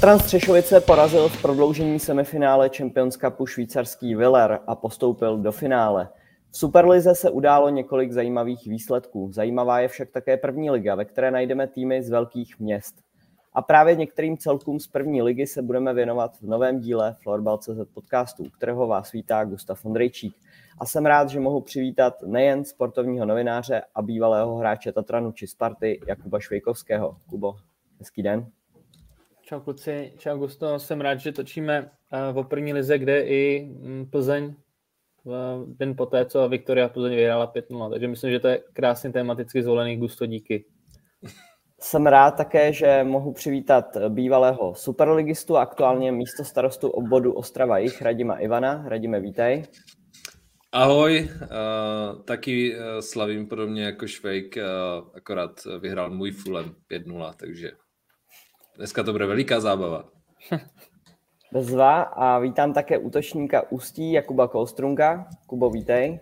Tatran Střešovice porazil v prodloužení semifinále Champions Cupu švýcarský Willer a postoupil do finále. V Superlize se událo několik zajímavých výsledků. Zajímavá je však také první liga, ve které najdeme týmy z velkých měst. A právě některým celkům z první ligy se budeme věnovat v novém díle Florbal.cz podcastu, kterého vás vítá Gustav Ondrejčík. A jsem rád, že mohu přivítat nejen sportovního novináře a bývalého hráče Tatranu či Sparty Jakuba Švejkovského. Kubo, hezký den. Čau kluci, čau Gusto, jsem rád, že točíme v eh, první lize, kde i mm, Plzeň den poté, co Viktoria Plzeň vyhrála 5-0. Takže myslím, že to je krásně tematicky zvolený Gusto, díky. Jsem rád také, že mohu přivítat bývalého superligistu a aktuálně místo starostu obvodu Ostrava Jich, Radima Ivana. Radime, vítej. Ahoj, uh, taky uh, slavím podobně jako Švejk, uh, akorát vyhrál můj Fulem 5-0, takže dneska to bude veliká zábava. Bezva a vítám také útočníka Ústí Jakuba Kolstrunga. Kubo, vítej.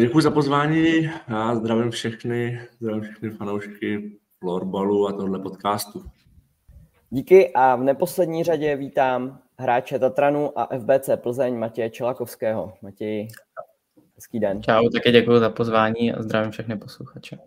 Děkuji za pozvání a zdravím všechny, zdravím všechny fanoušky florbalu a tohle podcastu. Díky a v neposlední řadě vítám hráče Tatranu a FBC Plzeň Matěje Čelakovského. Matěj, hezký den. Čau, také děkuji za pozvání a zdravím všechny posluchače.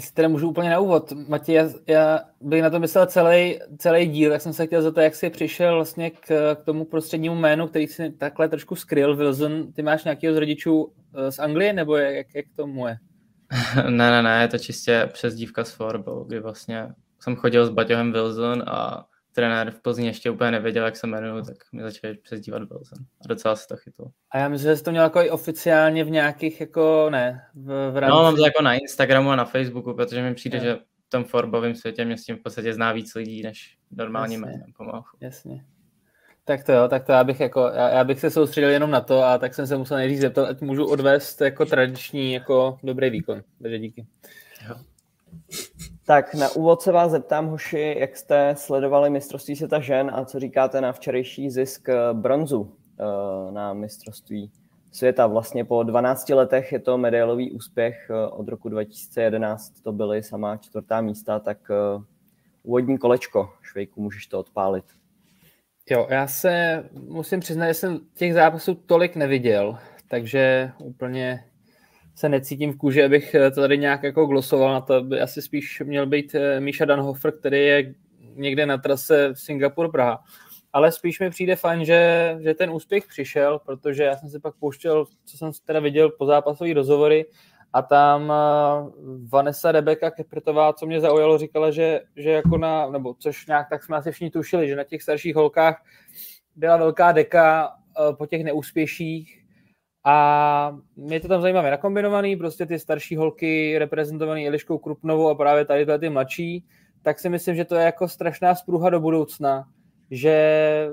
Jestli teda můžu úplně na úvod. Matěj, já, já bych na to myslel celý, celý díl, tak jsem se chtěl za to, jak jsi přišel vlastně k, k tomu prostřednímu jménu, který si takhle trošku skryl, Wilson. Ty máš nějakého z rodičů eh, z Anglie, nebo jak, jak tomu je? ne, ne, ne, je to čistě přezdívka s Forbou, kdy vlastně jsem chodil s Baťohem Wilson a trenér v Plzni ještě úplně nevěděl, jak se jmenuju, tak mi začali přezdívat Wilson. A docela se to chytlo. A já myslím, že jsi to měl jako i oficiálně v nějakých, jako ne, v, v rámci... No, mám to jako na Instagramu a na Facebooku, protože mi přijde, no. že v tom Forbovém světě mě s tím v podstatě zná víc lidí, než normální jménem pomalu. Jasně. Tak to jo, tak to já bych, jako, já, já, bych se soustředil jenom na to a tak jsem se musel nejdřív zeptat, ať můžu odvést jako tradiční jako dobrý výkon. Takže díky. Jo. Tak na úvod se vás zeptám, hoši, jak jste sledovali mistrovství světa žen a co říkáte na včerejší zisk eh, bronzu eh, na mistrovství světa. Vlastně po 12 letech je to medailový úspěch. Eh, od roku 2011 to byly samá čtvrtá místa, tak úvodní kolečko. Švejku, můžeš to odpálit. Jo, já se musím přiznat, že jsem těch zápasů tolik neviděl, takže úplně se necítím v kůži, abych to tady nějak jako glosoval na to. By asi spíš měl být eh, Míša Danhofer, který je někde na trase Singapur-Praha. Ale spíš mi přijde fajn, že, že ten úspěch přišel, protože já jsem si pak pouštěl, co jsem teda viděl po zápasové rozhovory a tam eh, Vanessa Rebeka Keprtová, co mě zaujalo, říkala, že, že jako na, nebo což nějak tak jsme asi všichni tušili, že na těch starších holkách byla velká deka eh, po těch neúspěších a je to tam zajímavé nakombinovaný, prostě ty starší holky reprezentované Eliškou Krupnovou a právě tady ty mladší, tak si myslím, že to je jako strašná spruha do budoucna, že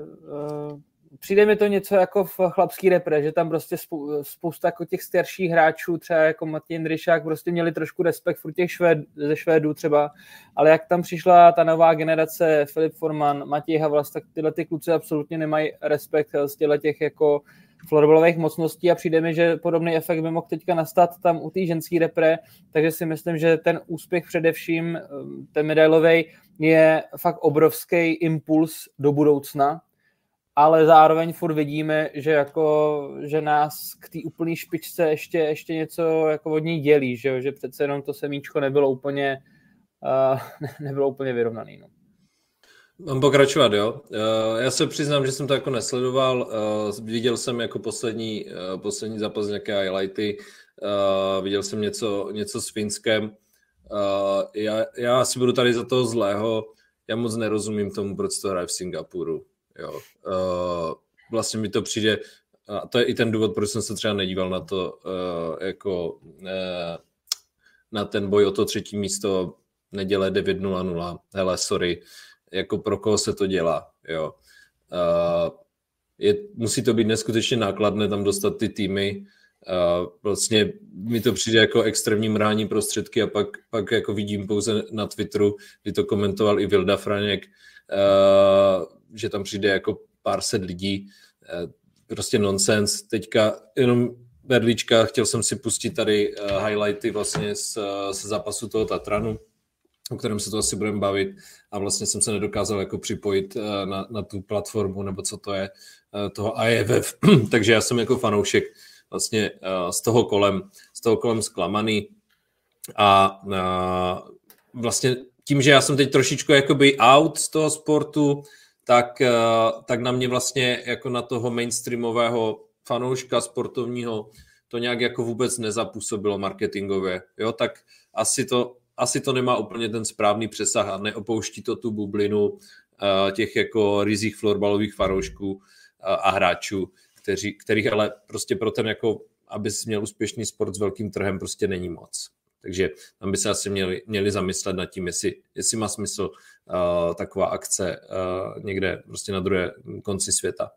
uh, přijde mi to něco jako v chlapský repre, že tam prostě spousta jako těch starších hráčů, třeba jako Matěj Jindryšák, prostě měli trošku respekt furt těch švéd, ze Švédů třeba, ale jak tam přišla ta nová generace, Filip Forman, Matěj Havlas, tak tyhle ty kluci absolutně nemají respekt z těch jako florbalových mocností a přijde mi, že podobný efekt by mohl teďka nastat tam u té ženské repre, takže si myslím, že ten úspěch především, ten medailový, je fakt obrovský impuls do budoucna, ale zároveň furt vidíme, že jako, že nás k té úplné špičce ještě, ještě něco jako od ní dělí, že, že přece jenom to semíčko nebylo úplně, uh, nebylo úplně vyrovnaný. No. Mám pokračovat, jo. Uh, já se přiznám, že jsem to jako nesledoval. Uh, viděl jsem jako poslední, uh, poslední zápas nějaké highlighty. Viděl jsem něco, něco s Finskem. Já, já asi budu tady za toho zlého. Já moc nerozumím tomu, proč to hraje v Singapuru. Jo. Vlastně mi to přijde, a to je i ten důvod, proč jsem se třeba nedíval na to, jako na ten boj o to třetí místo neděle 9.00. Hele, sorry, jako pro koho se to dělá, jo. Uh, je, musí to být neskutečně nákladné tam dostat ty týmy. Uh, vlastně mi to přijde jako extrémní mrání prostředky a pak, pak jako vidím pouze na Twitteru, kdy to komentoval i Vilda Franěk, uh, že tam přijde jako pár set lidí, eh, prostě nonsens. Teďka jenom Berlička, chtěl jsem si pustit tady eh, highlighty vlastně z, z zápasu toho Tatranu o kterém se to asi budeme bavit. A vlastně jsem se nedokázal jako připojit na, na tu platformu, nebo co to je, toho IFF, takže já jsem jako fanoušek vlastně z toho kolem, z toho kolem zklamaný. A, a vlastně tím, že já jsem teď trošičku jakoby out z toho sportu, tak, tak na mě vlastně jako na toho mainstreamového fanouška sportovního to nějak jako vůbec nezapůsobilo marketingově, jo, tak asi to, asi to nemá úplně ten správný přesah a neopouští to tu bublinu uh, těch jako rizích florbalových fanoušků uh, a hráčů, kteří, kterých ale prostě pro ten jako, aby měl úspěšný sport s velkým trhem, prostě není moc. Takže tam by se asi měli, měli zamyslet nad tím, jestli, jestli má smysl uh, taková akce uh, někde prostě na druhé konci světa.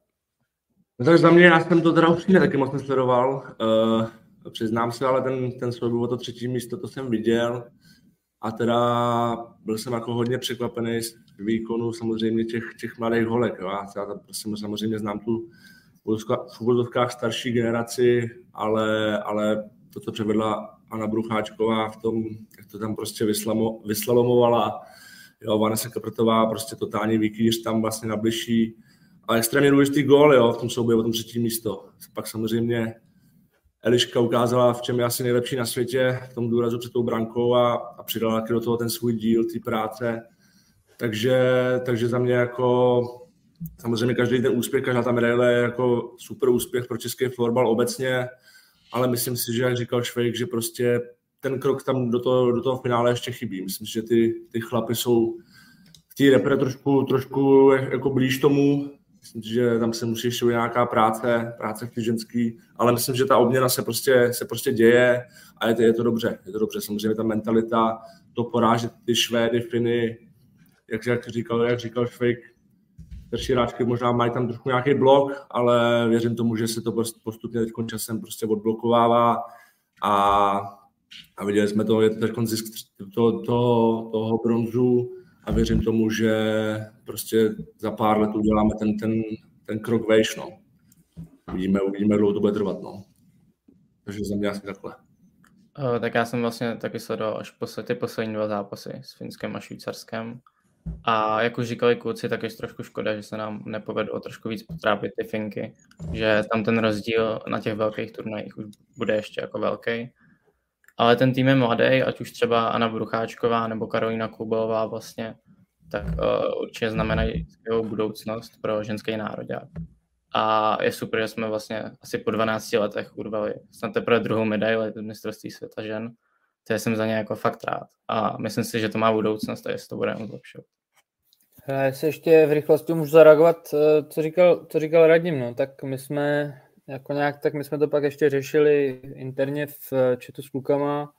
No tak za mě, já jsem to teda upřímně taky moc nesledoval. Uh, přiznám se, ale ten, ten svůj to třetí místo, to jsem viděl. A teda byl jsem jako hodně překvapený z výkonu samozřejmě těch, těch mladých holek. Jo. Já prostě samozřejmě znám tu v úvodovkách starší generaci, ale, ale to, co převedla Anna Brucháčková v tom, jak to tam prostě vyslamo, vyslalomovala, jo, Vanessa Kaprtová, prostě totální výkýř tam vlastně na bližší a extrémně důležitý gól, jo, v tom souboji o tom třetí místo. Pak samozřejmě Eliška ukázala, v čem je asi nejlepší na světě, v tom důrazu před tou brankou a, a přidala taky do toho ten svůj díl, ty práce. Takže, takže za mě jako samozřejmě každý ten úspěch, každá ta medaile je jako super úspěch pro český florbal obecně, ale myslím si, že jak říkal Švejk, že prostě ten krok tam do toho, do toho finále ještě chybí. Myslím si, že ty, ty chlapy jsou v té repre trošku, trošku jako blíž tomu, Myslím, že tam se musí ještě nějaká práce, práce v ženský, ale myslím, že ta obměna se prostě, se prostě děje a je to, je to dobře. Je to dobře. Samozřejmě ta mentalita, to porážet ty Švédy, Finy, jak, jak říkal, jak říkal Švejk, starší hráčky možná mají tam trošku nějaký blok, ale věřím tomu, že se to postupně teď časem prostě odblokovává a, a viděli jsme to, je to teď zisk to, to, toho bronzu a věřím tomu, že prostě za pár let uděláme ten, ten, ten krok vejš, no. Uvidíme, uvidíme, dlouho to bude trvat, no. Takže za mě asi takhle. Uh, tak já jsem vlastně taky sledoval až poslední, ty poslední dva zápasy s Finskem a Švýcarskem. A jak už říkali kluci, tak je trošku škoda, že se nám nepovedlo trošku víc potrápit ty Finky, že tam ten rozdíl na těch velkých turnajích už bude ještě jako velký. Ale ten tým je mladý, ať už třeba Anna Brucháčková nebo Karolina Kubelová vlastně, tak uh, určitě znamenají jeho budoucnost pro ženský národák. A je super, že jsme vlastně asi po 12 letech urvali snad teprve druhou medaili v mistrovství světa žen. To jsem za ně jako fakt rád. A myslím si, že to má budoucnost a jestli to bude zlepšovat. Já se ještě v rychlosti můžu zareagovat, eh, co říkal, co říkal Radim, no, tak my jsme jako nějak, tak my jsme to pak ještě řešili interně v chatu s klukama,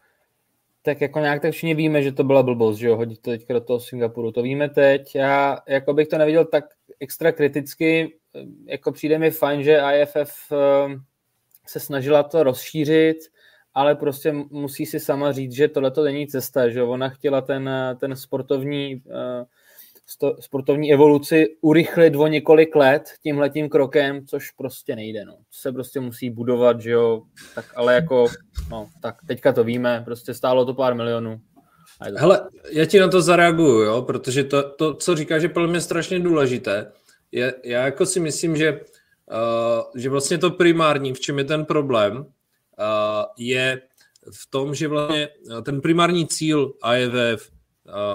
tak jako nějak tak všichni víme, že to byla blbost, že jo, hodit to teďka do toho Singapuru, to víme teď. Já jako bych to neviděl tak extra kriticky, jako přijde mi fajn, že IFF eh, se snažila to rozšířit, ale prostě musí si sama říct, že tohle to není cesta, že ona chtěla ten, ten sportovní uh, sportovní evoluci urychlit o několik let tímhletím krokem, což prostě nejde, no. Se prostě musí budovat, že jo, tak ale jako, no, tak teďka to víme, prostě stálo to pár milionů. Hele, já ti na to zareaguju, jo, protože to, to co říkáš, je podle mě strašně důležité. Je, já jako si myslím, že, uh, že vlastně to primární, v čem je ten problém, uh, je v tom, že vlastně ten primární cíl IFF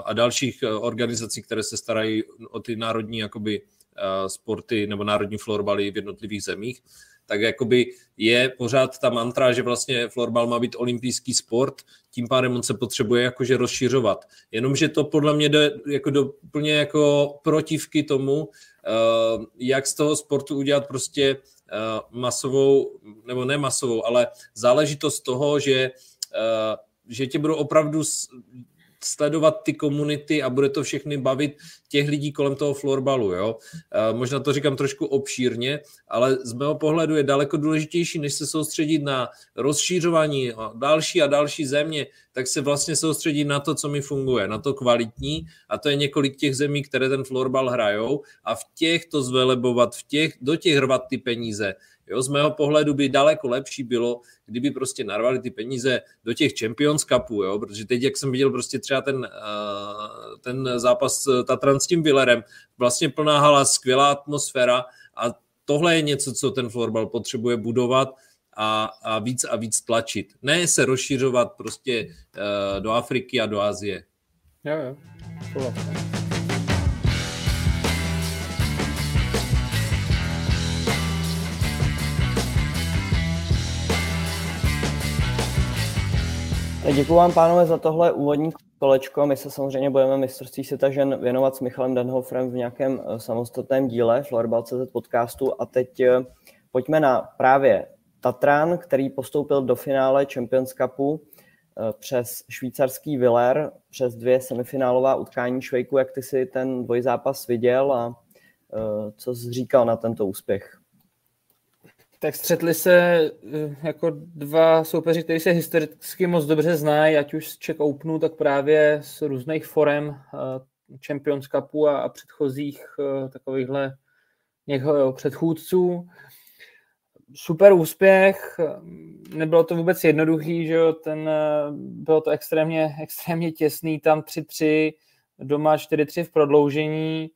a dalších eh, organizací, které se starají o ty národní jakoby, eh, sporty nebo národní florbaly v jednotlivých zemích, tak jakoby je pořád ta mantra, že vlastně florbal má být olympijský sport, tím pádem on se potřebuje jakože rozšiřovat. Jenomže to podle mě jde jako do, úplně jako protivky tomu, eh, jak z toho sportu udělat prostě masovou, nebo ne masovou, ale záležitost toho, že že tě budou opravdu sledovat ty komunity a bude to všechny bavit těch lidí kolem toho florbalu. Jo? Možná to říkám trošku obšírně, ale z mého pohledu je daleko důležitější, než se soustředit na rozšířování další a další země, tak se vlastně soustředit na to, co mi funguje, na to kvalitní a to je několik těch zemí, které ten florbal hrajou a v těch to zvelebovat, v těch, do těch rvat ty peníze. Jo, z mého pohledu by daleko lepší bylo, kdyby prostě narvali ty peníze do těch Champions Cupů, jo, protože teď, jak jsem viděl prostě třeba ten, uh, ten zápas Tatran s tím Villerem, vlastně plná hala, skvělá atmosféra a tohle je něco, co ten florbal potřebuje budovat a, a víc a víc tlačit. Ne se rozšiřovat prostě uh, do Afriky a do Asie. Jo, jo. Děkuji vám, pánové, za tohle úvodní kolečko. My se samozřejmě budeme mistrovství světa žen věnovat s Michalem Denhofrem v nějakém eh, samostatném díle Florbal.cz podcastu. A teď eh, pojďme na právě Tatran, který postoupil do finále Champions Cupu eh, přes švýcarský Viller, přes dvě semifinálová utkání Švejku. Jak ty si ten dvojzápas viděl a co jsi říkal na tento úspěch? Tak střetli se eh, jako dva soupeři, kteří se historicky moc dobře znají, ať už z Czech Openu, tak právě z různých forem eh, Champions Cupu a, předchozích eh, takovýchhle někoho předchůdců. Super úspěch, nebylo to vůbec jednoduchý, že jo, ten, bylo to extrémně, extrémně těsný, tam 3-3, doma 4-3 v prodloužení,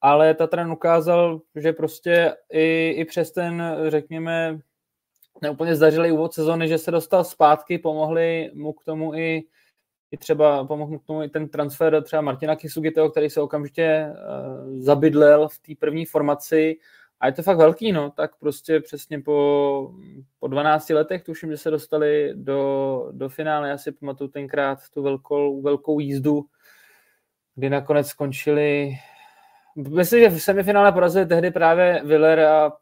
ale Tatran ukázal, že prostě i, i přes ten, řekněme, neúplně zdařilý úvod sezóny, že se dostal zpátky, pomohli mu k tomu i, i třeba pomohl mu k tomu i ten transfer třeba Martina Kisugiteho, který se okamžitě uh, zabydlel v té první formaci. A je to fakt velký, no, tak prostě přesně po, po 12 letech tuším, že se dostali do, do finále, já si pamatuju tenkrát tu velkou, velkou jízdu, kdy nakonec skončili Myslím, že v semifinále porazili tehdy právě Willer a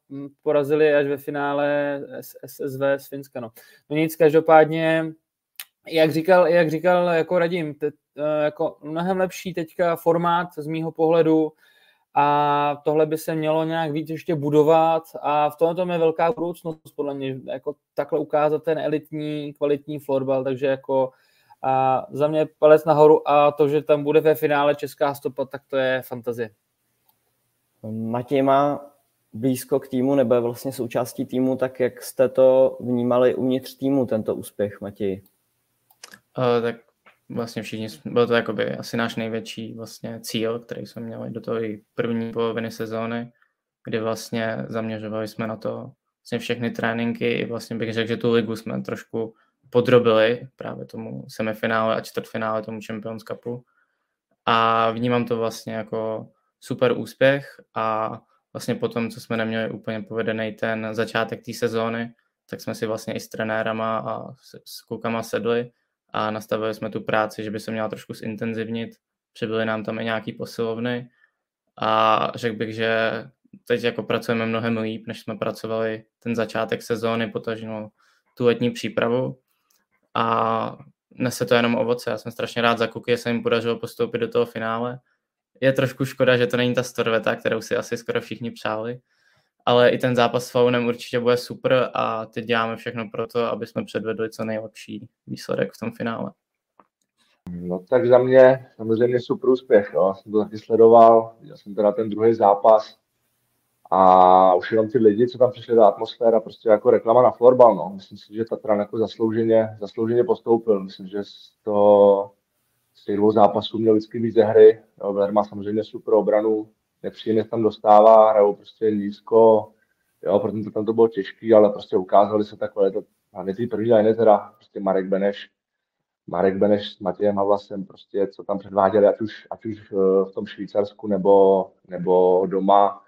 porazili až ve finále SSV z Finska. No. no nic, každopádně, jak říkal, jak říkal jako radím, te, eh, jako mnohem lepší teďka formát z mýho pohledu a tohle by se mělo nějak víc ještě budovat a v tomto je velká budoucnost podle mě, jako takhle ukázat ten elitní, kvalitní florbal, takže jako a za mě palec nahoru a to, že tam bude ve finále česká stopa, tak to je fantazie. Matěj má blízko k týmu, nebo je vlastně součástí týmu, tak jak jste to vnímali uvnitř týmu, tento úspěch, Matěj? Uh, tak vlastně všichni, byl to jakoby asi náš největší vlastně cíl, který jsme měli do toho i první poloviny sezóny, kdy vlastně zaměřovali jsme na to vlastně všechny tréninky i vlastně bych řekl, že tu ligu jsme trošku podrobili právě tomu semifinále a čtvrtfinále tomu Champions Cupu a vnímám to vlastně jako super úspěch a vlastně potom, co jsme neměli úplně povedený ten začátek té sezóny, tak jsme si vlastně i s trenérama a s, s klukama sedli a nastavili jsme tu práci, že by se měla trošku zintenzivnit, přibyly nám tam i nějaký posilovny a řekl bych, že teď jako pracujeme mnohem líp, než jsme pracovali ten začátek sezóny, potažno tu letní přípravu. A nese to jenom ovoce. Já jsem strašně rád za kuky, že se jim podařilo postoupit do toho finále je trošku škoda, že to není ta storveta, kterou si asi skoro všichni přáli, ale i ten zápas s Faunem určitě bude super a teď děláme všechno pro to, aby jsme předvedli co nejlepší výsledek v tom finále. No tak za mě samozřejmě super úspěch, jo. jsem to taky sledoval, já jsem teda ten druhý zápas a už jenom ty lidi, co tam přišli, ta atmosféra, prostě jako reklama na florbal, no. Myslím si, že Tatran jako zaslouženě, zaslouženě postoupil, myslím, že to z těch dvou zápasů měl vždycky víc ze hry. Jo, má samozřejmě super obranu, nepříjemně tam dostává, hrajou prostě nízko, jo, proto to tam to bylo těžký, ale prostě ukázali se takové, to, hlavně ty první line, teda prostě Marek Beneš, Marek Beneš s Matějem Havlasem, prostě co tam předváděli, ať už, ať už eh, v tom Švýcarsku nebo, nebo doma,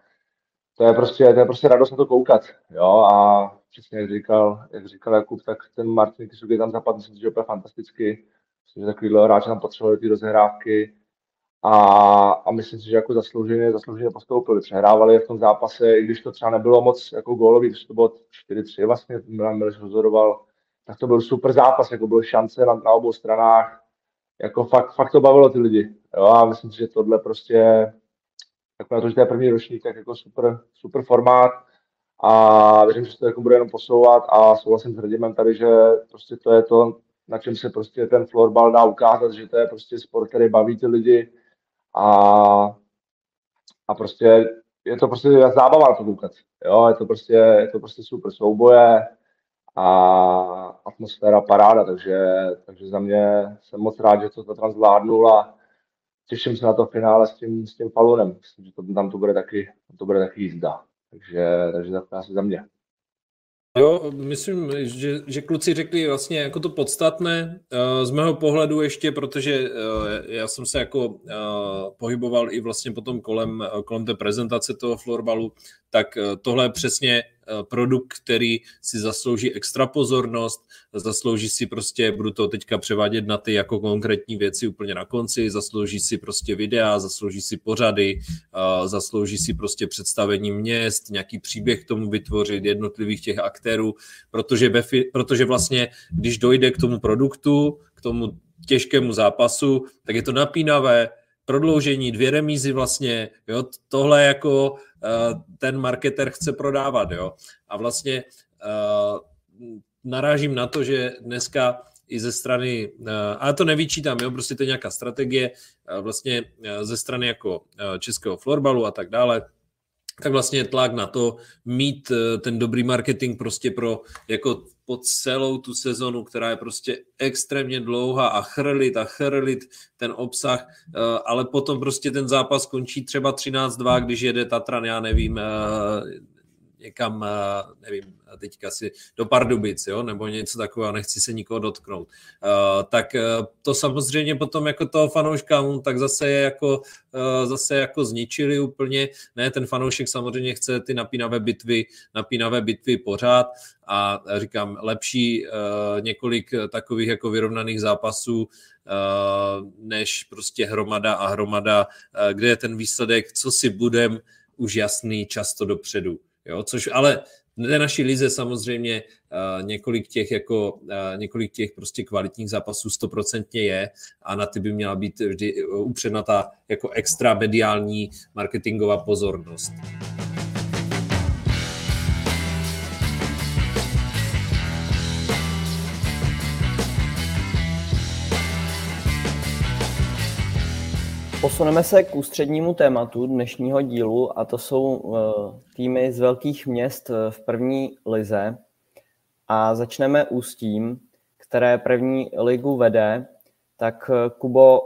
to je prostě, to je prostě radost na to koukat, jo, a přesně jak říkal, jak říkal Jakub, tak ten Martin Kisuk je tam zapadl, myslím že úplně fantasticky, Myslím, že takovýhle hráč tam potřebovali ty rozehrávky a, a myslím si, že jako zaslouženě, zaslouženě postoupili. Přehrávali v tom zápase, i když to třeba nebylo moc jako gólový, když to bylo 4-3 vlastně, Milan Mileš rozhodoval, tak to byl super zápas, jako byly šance na, na obou stranách, jako fakt, fakt to bavilo ty lidi. Jo, a myslím si, že tohle prostě, jako na to, že to je první ročník, tak jako super, super formát a věřím, že se to jako bude jenom posouvat a souhlasím s Hrdimem tady, že prostě to je to, na čem se prostě ten florbal dá ukázat, že to je prostě sport, který baví ty lidi a, a prostě je to prostě zábava na to koukat. Jo, je to prostě, je to prostě super souboje a atmosféra paráda, takže, takže za mě jsem moc rád, že to Tatran zvládnul a těším se na to finále s tím, s tím Falunem. Myslím, že to, tam to bude taky, to bude taky jízda. Takže, takže to asi za mě. Jo, myslím, že, že kluci řekli vlastně jako to podstatné. Eh, z mého pohledu ještě, protože eh, já jsem se jako eh, pohyboval i vlastně potom kolem, kolem té prezentace toho florbalu, tak tohle je přesně produkt, který si zaslouží extra pozornost, zaslouží si prostě, budu to teďka převádět na ty jako konkrétní věci úplně na konci, zaslouží si prostě videa, zaslouží si pořady, eh, zaslouží si prostě představení měst, nějaký příběh k tomu vytvořit, jednotlivých těch aktérů, protože, protože vlastně, když dojde k tomu produktu, k tomu těžkému zápasu, tak je to napínavé, prodloužení, dvě remízy vlastně, jo, tohle jako uh, ten marketer chce prodávat, jo, a vlastně uh, narážím na to, že dneska i ze strany, uh, ale to nevyčítám, jo, prostě to je nějaká strategie, vlastně ze strany jako českého florbalu a tak dále, tak vlastně tlak na to mít ten dobrý marketing prostě pro jako po celou tu sezonu, která je prostě extrémně dlouhá a chrlit a chrlit ten obsah, eh, ale potom prostě ten zápas končí třeba 13-2, když jede Tatran, já nevím, eh, někam, eh, nevím, teďka si do Pardubic, jo, nebo něco takového, nechci se nikoho dotknout, uh, tak uh, to samozřejmě potom jako toho fanouška, tak zase je jako, zase jako zničili úplně, ne, ten fanoušek samozřejmě chce ty napínavé bitvy, napínavé bitvy pořád. A říkám, lepší několik takových jako vyrovnaných zápasů, než prostě hromada a hromada, kde je ten výsledek, co si budem, už jasný často dopředu. Jo, což ale v naší lize samozřejmě uh, několik těch jako uh, několik těch prostě kvalitních zápasů stoprocentně je a na ty by měla být vždy upředna ta jako extra mediální marketingová pozornost. Posuneme se k ústřednímu tématu dnešního dílu a to jsou eh, týmy z velkých měst eh, v první lize. A začneme ústím, které první ligu vede. Tak eh, Kubo,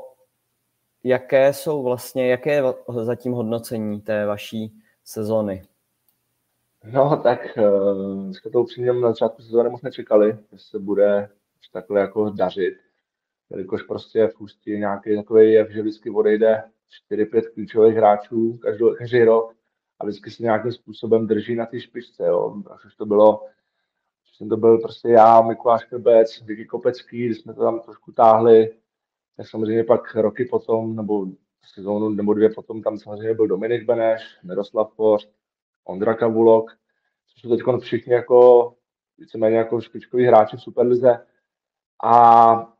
jaké jsou vlastně, jaké je zatím hodnocení té vaší sezony? No tak dneska to upřímně na začátku sezóny moc nečekali, že se bude takhle jako dařit jelikož prostě v Ústí je nějaký takový jev, že vždycky odejde 4-5 klíčových hráčů každý, každý rok a vždycky se nějakým způsobem drží na té špičce. Jo. Až už to bylo, jsem to byl prostě já, Mikuláš Krbec, Vicky Kopecký, když jsme to tam trošku táhli, tak samozřejmě pak roky potom, nebo sezónu nebo dvě potom tam samozřejmě byl Dominik Beneš, Miroslav Poř, Ondra Kavulok, což jsou teď všichni jako víceméně jako špičkoví hráči v Superlize. A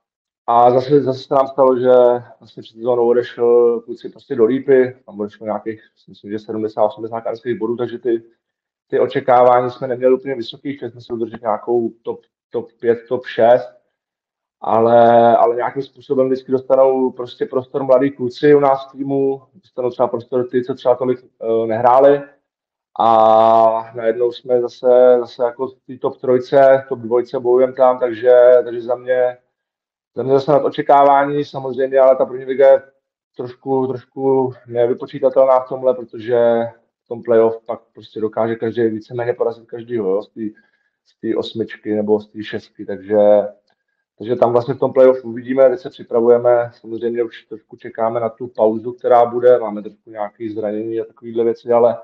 a zase, zase se nám stalo, že vlastně před sezónou odešel kluci prostě do Lípy, tam odešlo nějakých, myslím, že 70-80 kanských bodů, takže ty, ty očekávání jsme neměli úplně vysoký, chtěli jsme se udržet nějakou top, top 5, top 6, ale, ale nějakým způsobem vždycky dostanou prostě prostor mladí kluci u nás v týmu, dostanou třeba prostor ty, co třeba tolik uh, nehráli. A najednou jsme zase, zase jako v top trojce, top dvojce bojujeme tam, takže, takže za mě zase nad očekávání samozřejmě, ale ta první liga je trošku, trošku nevypočítatelná v tomhle, protože v tom playoff pak prostě dokáže každý víceméně porazit každýho, jo, z té osmičky nebo z té šestky, takže, takže tam vlastně v tom playoff uvidíme, teď se připravujeme, samozřejmě už trošku čekáme na tu pauzu, která bude, máme trošku nějaké zranění a takovéhle věci, ale,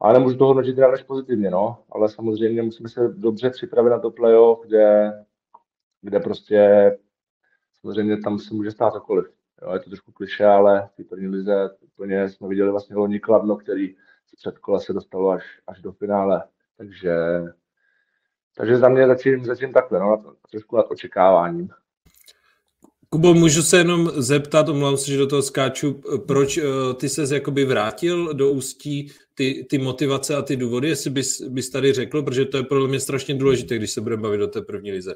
ale nemůžu to hodnotit jinak než pozitivně, no. Ale samozřejmě musíme se dobře připravit na to playoff, kde, kde prostě samozřejmě tam se může stát cokoliv. Jo, je to trošku kliše, ale v první lize úplně jsme viděli vlastně loni Kladno, který před kola se dostalo až, až do finále. Takže, takže za mě zatím, zatím takhle, no, trošku nad očekáváním. Kubo, můžu se jenom zeptat, omlouvám se, že do toho skáču, proč uh, ty se jakoby vrátil do ústí ty, ty motivace a ty důvody, jestli bys, bys tady řekl, protože to je podle mě strašně důležité, když se budeme bavit o té první lize.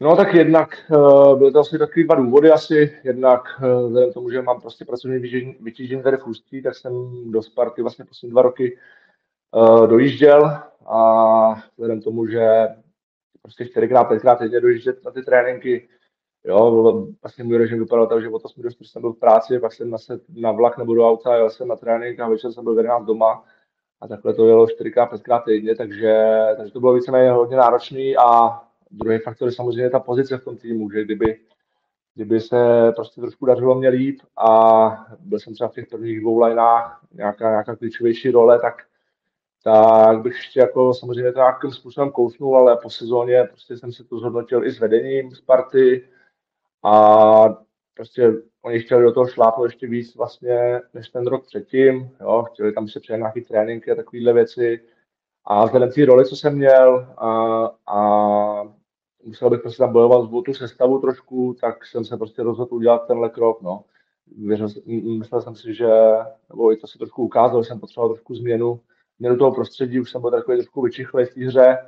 No tak jednak uh, byly to asi takový dva důvody asi. Jednak uh, vzhledem k tomu, že mám prostě pracovní vytížení tady v Ústí, tak jsem do Sparty vlastně poslední dva roky uh, dojížděl a vzhledem k tomu, že prostě čtyřikrát, pětkrát týdně dojíždět na ty tréninky, Jo, vlastně můj režim vypadal tak, že o 8 do jsem byl v práci, pak jsem nased na vlak nebo do auta, jel jsem na trénink a večer jsem byl v 11 doma a takhle to jelo 4x, 5x týdně, takže, takže to bylo víceméně hodně náročný a druhý faktor je samozřejmě ta pozice v tom týmu, že kdyby, kdyby se prostě trošku dařilo mě líp a byl jsem třeba v těch prvních dvou lineách nějaká, nějaká klíčovější role, tak, tak bych ještě jako samozřejmě to nějakým způsobem kousnul, ale po sezóně prostě jsem se to zhodnotil i s vedením Sparty, a prostě oni chtěli do toho šlápnout ještě víc vlastně než ten rok předtím, jo, chtěli tam se přijet nějaký tréninky a takovéhle věci. A vzhledem té roli, co jsem měl a, a musel bych prostě tam bojovat o tu sestavu trošku, tak jsem se prostě rozhodl udělat tenhle krok, no. Věřil, myslel jsem si, že, nebo i to se trošku ukázalo, že jsem potřeboval trošku změnu, změnu toho prostředí, už jsem byl takový trošku vyčichlej v té hře,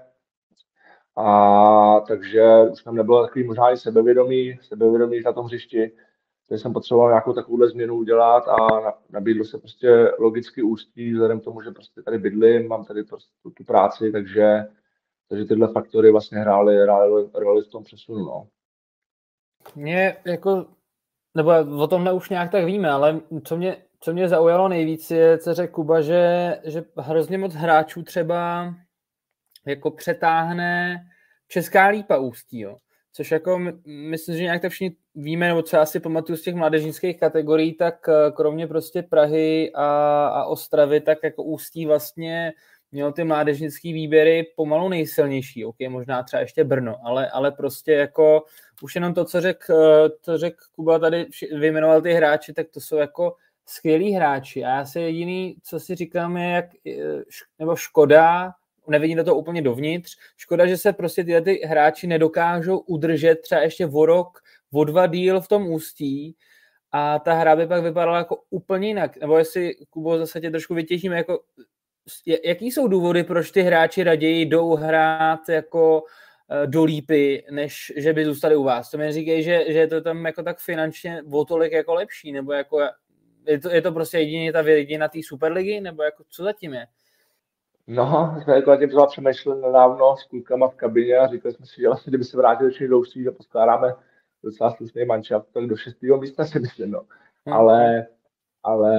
a takže už tam nebylo takový možná i sebevědomí, sebevědomí na tom hřišti, takže jsem potřeboval nějakou takovouhle změnu udělat a nabídlo se prostě logicky ústí, vzhledem k tomu, že prostě tady bydlím, mám tady prostě tu práci, takže, takže tyhle faktory vlastně hrály, hrály roli v tom přesunu. No. Mě jako, nebo o tomhle už nějak tak víme, ale co mě, co mě zaujalo nejvíc je, co řekl Kuba, že, že hrozně moc hráčů třeba jako přetáhne Česká lípa ústí, jo. Což jako myslím, že nějak to všichni víme, nebo co já si pamatuju z těch mládežnických kategorií, tak eh, kromě prostě Prahy a, a Ostravy, tak jako ústí vlastně mělo ty mládežnické výběry pomalu nejsilnější, ok, možná třeba ještě Brno, ale, ale prostě jako už jenom to, co řekl to řek Kuba tady, vyjmenoval ty hráči, tak to jsou jako skvělí hráči a já si jediný, co si říkám, je jak, eh, nebo škoda, nevidím do toho úplně dovnitř. Škoda, že se prostě tyhle ty hráči nedokážou udržet třeba ještě o rok, o dva díl v tom ústí a ta hra by pak vypadala jako úplně jinak. Nebo jestli, Kubo, zase tě trošku vytěžíme, jako, jaký jsou důvody, proč ty hráči raději jdou hrát jako eh, do lípy, než že by zůstali u vás. To mi říkají, že, že je to tam jako tak finančně o tolik jako lepší, nebo jako je to, je to prostě jedině ta jediná té Superligy, nebo jako co zatím je? No, jsme jako na tím třeba přemýšleli nedávno s klukama v kabině a říkali jsme si, že vlastně, kdyby se vrátili do doustří, že poskládáme docela slušný mančat, tak do šestého místa si myslím, no. Hmm. Ale, ale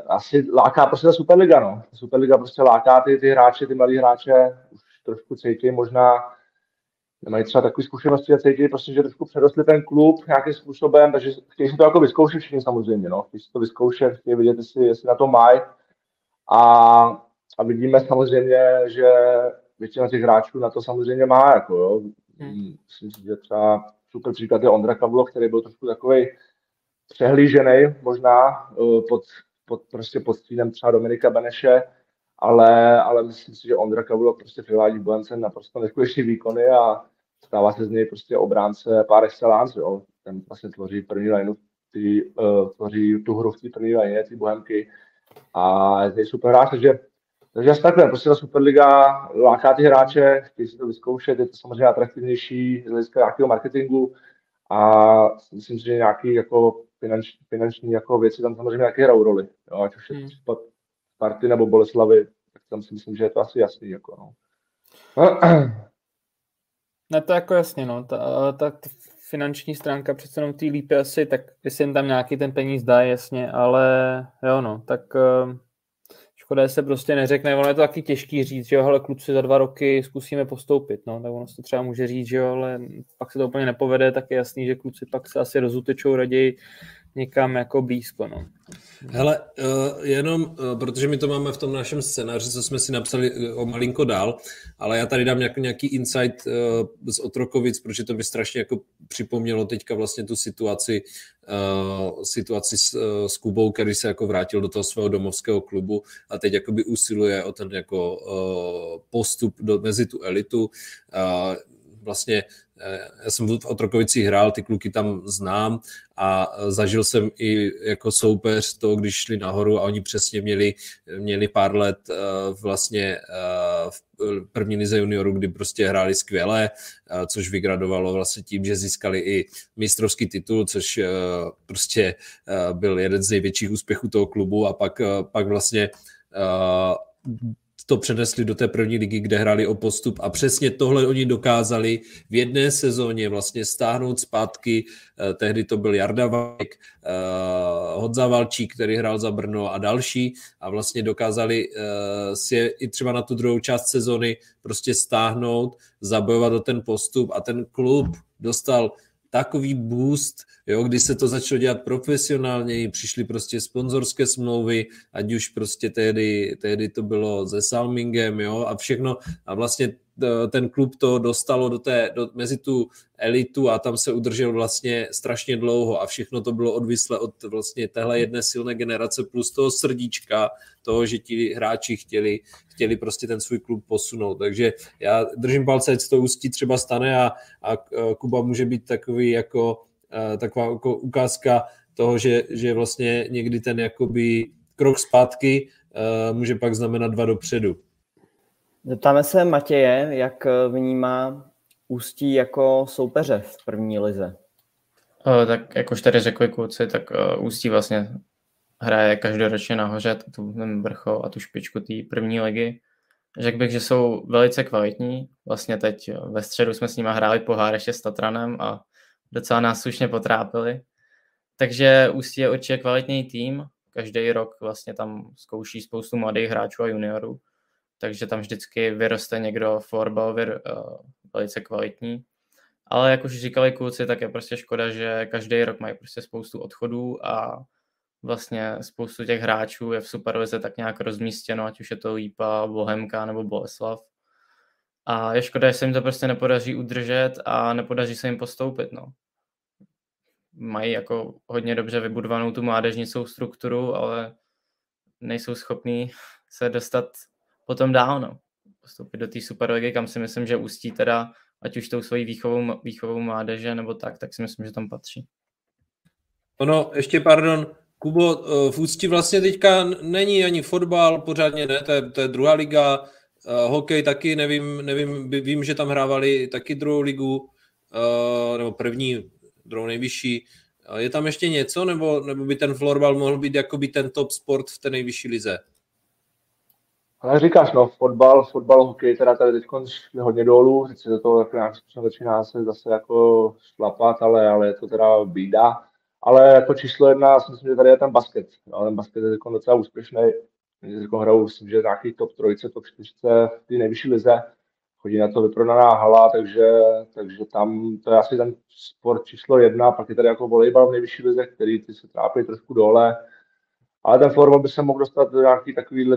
asi láká prostě ta Superliga, no. Superliga prostě láká ty, ty hráče, ty mladí hráče, už trošku cítí možná, nemají třeba takové zkušenosti a cítí prostě, že trošku přerostli ten klub nějakým způsobem, takže chtějí si to jako vyzkoušet všichni samozřejmě, no. Chtějí si to vyzkoušet, chtějí vidět, jestli, jestli na to mají. A a vidíme samozřejmě, že většina těch hráčů na to samozřejmě má. Jako, jo. Hmm. Myslím si, že třeba super příklad je Ondra Kavlo, který byl trošku takový přehlížený možná eh, pod, pod, prostě pod stínem třeba Dominika Beneše, ale, ale myslím si, že Ondra Kavlo prostě přivádí Bohemce naprosto neskutečný výkony a stává se z něj prostě obránce pár excellence, jo. Ten vlastně tvoří první lineu, ty, uh, tvoří tu hru v té první lině, ty Bohemky a je super hráč, takže takže asi takhle, prostě ta Superliga láká ty hráče, chtějí si to vyzkoušet, je to samozřejmě atraktivnější z hlediska nějakého marketingu a myslím si, že nějaký jako finanční, finanční jako věci tam samozřejmě nějaké hrajou roli. Jo, ať už je hmm. případ Sparty nebo Boleslavy, tak tam si myslím, že je to asi jasný. Jako, no. Ne, to jako jasně, no. Ta, ta finanční stránka přece jenom té lípy asi, tak jestli jim tam nějaký ten peníz dá, jasně, ale jo, no, tak uh, Škoda, se prostě neřekne, ono je to taky těžký říct, že jo, hele kluci za dva roky zkusíme postoupit, no, tak ono se to třeba může říct, že jo, ale pak se to úplně nepovede, tak je jasný, že kluci pak se asi rozutečou raději někam jako blízko. No. Hele, uh, jenom, uh, protože my to máme v tom našem scénáři, co jsme si napsali uh, o malinko dál, ale já tady dám nějaký, insight z Otrokovic, protože to mi strašně jako připomnělo teďka vlastně tu situaci, situaci s, s Kubou, který se jako vrátil do toho svého domovského klubu a teď jakoby usiluje o ten jako postup do, mezi tu elitu. Vlastně já jsem v Otrokovicích hrál, ty kluky tam znám a zažil jsem i jako soupeř to, když šli nahoru a oni přesně měli, měli pár let vlastně v první lize juniorů, kdy prostě hráli skvěle, což vygradovalo vlastně tím, že získali i mistrovský titul, což prostě byl jeden z největších úspěchů toho klubu a pak, pak vlastně to přenesli do té první ligy, kde hráli o postup a přesně tohle oni dokázali v jedné sezóně vlastně stáhnout zpátky. Eh, tehdy to byl Jarda Vajk, eh, Hodza Valčík, který hrál za Brno a další a vlastně dokázali eh, si je i třeba na tu druhou část sezóny prostě stáhnout, zabojovat o ten postup a ten klub dostal takový boost, jo, když se to začalo dělat profesionálně, přišly prostě sponzorské smlouvy, ať už prostě tehdy, tehdy to bylo se Salmingem, jo, a všechno, a vlastně ten klub to dostalo do té, do, mezi tu elitu a tam se udržel vlastně strašně dlouho a všechno to bylo odvislé od vlastně téhle jedné silné generace plus toho srdíčka, toho, že ti hráči chtěli, chtěli prostě ten svůj klub posunout. Takže já držím palce, ať to ústí třeba stane a, a Kuba může být takový jako taková jako ukázka toho, že, že vlastně někdy ten jakoby krok zpátky může pak znamenat dva dopředu. Zeptáme se Matěje, jak vnímá Ústí jako soupeře v první lize? Uh, tak jak už tady řekli kluci, tak uh, Ústí vlastně hraje každoročně nahoře tu, vrchol a tu špičku té první ligy. Řekl bych, že jsou velice kvalitní. Vlastně teď ve středu jsme s nimi hráli pohár ještě s Tatranem a docela nás slušně potrápili. Takže Ústí je určitě kvalitní tým. Každý rok vlastně tam zkouší spoustu mladých hráčů a juniorů. Takže tam vždycky vyroste někdo florbalově uh, velice kvalitní. Ale jak už říkali kluci, tak je prostě škoda, že každý rok mají prostě spoustu odchodů a vlastně spoustu těch hráčů je v Superlize tak nějak rozmístěno, ať už je to Lípa, Bohemka nebo Boleslav. A je škoda, že se jim to prostě nepodaří udržet a nepodaří se jim postoupit. No. Mají jako hodně dobře vybudovanou tu mládežnicou strukturu, ale nejsou schopní se dostat potom dál. No postoupit do té Superligy, kam si myslím, že ústí teda, ať už tou svojí výchovou, výchovou mládeže nebo tak, tak si myslím, že tam patří. Ono, ještě pardon, Kubo, eh, v Ústí vlastně teďka není ani fotbal, pořádně ne, to je, to je druhá liga, uh, hokej taky, nevím, nevím, vím, že tam hrávali taky druhou ligu, uh, nebo první, druhou nejvyšší. Je tam ještě něco, nebo, nebo by ten florbal mohl být jako by ten top sport v té nejvyšší lize? Ale říkáš, no, fotbal, fotbal, hokej, teda tady teď šli hodně dolů, teď se do toho jako nějak začíná se zase jako šlapat, ale, ale je to teda bída. Ale jako číslo jedna, já si myslím, že tady je ten basket. No, ten basket je jako docela úspěšný. Jako hrajou, myslím, že nějaký top trojce, top čtyřce v té nejvyšší lize. Chodí na to vyprodaná hala, takže, takže tam to je asi ten sport číslo jedna. Pak je tady jako volejbal v nejvyšší lize, který ty se trápí trošku dole. Ale ten florbal by se mohl dostat do nějaký takovýhle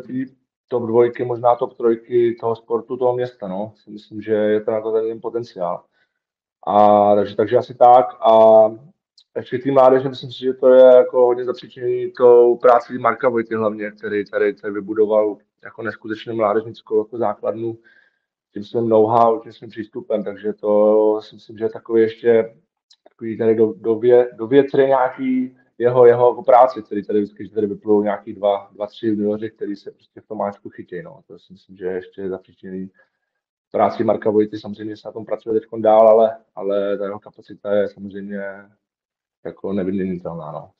top dvojky, možná top trojky toho sportu, toho města, no. Si myslím, že je to na to ten potenciál. A, takže, takže asi tak. A ještě tým mládeže, myslím si, že to je jako hodně zapříčený tou práci Marka Vojty hlavně, který tady, tady vybudoval jako neskutečně mládežnickou jako základnu tím svým know-how, tím svým přístupem, takže to si myslím, že je takový ještě takový tady do, do, vě, do větře nějaký jeho, jeho jako práci, který tady vždycky tady vyplou nějaký dva, dva tři junioři, který se prostě v tom máčku. No. To si myslím, že ještě zapříčený práci Marka Vojty, samozřejmě se na tom pracuje teď dál, ale, ale ta jeho kapacita je samozřejmě jako nevyměnitelná. No.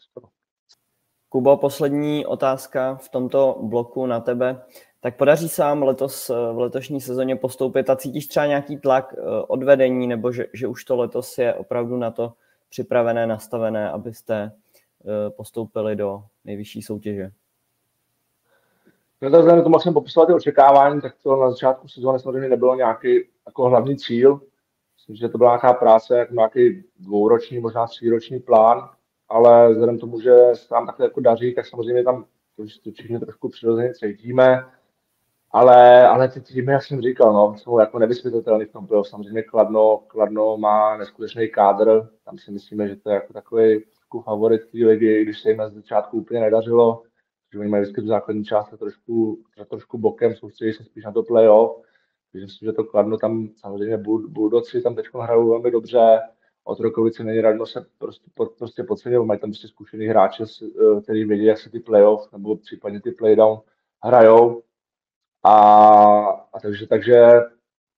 Kubo, poslední otázka v tomto bloku na tebe. Tak podaří se vám letos v letošní sezóně postoupit a cítíš třeba nějaký tlak eh, od vedení, nebo že, že už to letos je opravdu na to připravené, nastavené, abyste Eh, postoupili do nejvyšší soutěže? No tak vzhledem tomu, jak jsem popisoval ty očekávání, tak to na začátku sezóny samozřejmě nebylo nějaký jako hlavní cíl. Myslím, že to byla nějaká práce, jako nějaký dvouroční, možná tříroční plán, ale vzhledem tomu, že se nám takhle jako daří, tak samozřejmě tam to, to všichni trošku přirozeně cítíme. Ale, ale ty týmy, jak jsem říkal, no, jsou jako nevysvětlitelný v tom playoff. Samozřejmě Kladno, Kladno má neskutečný kádr, tam si myslíme, že to je jako takový trošku favorit té ligy, když se jim na začátku úplně nedařilo, že oni mají vždycky tu základní část trošku, trošku bokem, soustředí se spíš na to playoff, Myslím si, že to Kladno tam samozřejmě Buldoci tam teď hrajou velmi dobře, Otrokovice není radno se prostě, prostě podceňovat, mají tam prostě zkušený hráče, eh, který vědí, jak se ty playoff nebo případně ty playdown hrajou. A, a takže, takže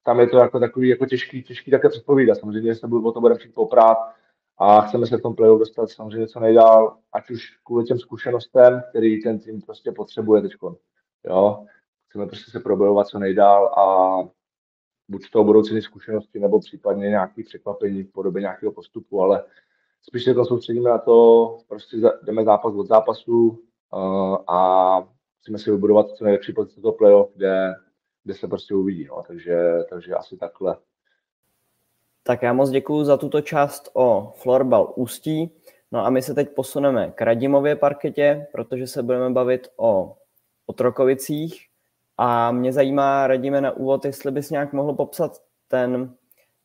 tam je to jako takový jako těžký, těžký také předpovídat. Samozřejmě se budu o to budeme chtít poprát a chceme se v tom playoff dostat samozřejmě co nejdál, ať už kvůli těm zkušenostem, který ten tým prostě potřebuje teď. Jo? Chceme prostě se probojovat co nejdál a buď toho budou ceny zkušenosti, nebo případně nějaké překvapení v podobě nějakého postupu, ale spíš se to soustředíme na to, prostě jdeme zápas od zápasu uh, a chceme si vybudovat co nejlepší pozici toho playoff, kde, kde se prostě uvidí. No. Takže, takže asi takhle. Tak já moc děkuji za tuto část o florbal Ústí. No a my se teď posuneme k Radimově parketě, protože se budeme bavit o Otrokovicích. A mě zajímá, Radíme na úvod, jestli bys nějak mohl popsat ten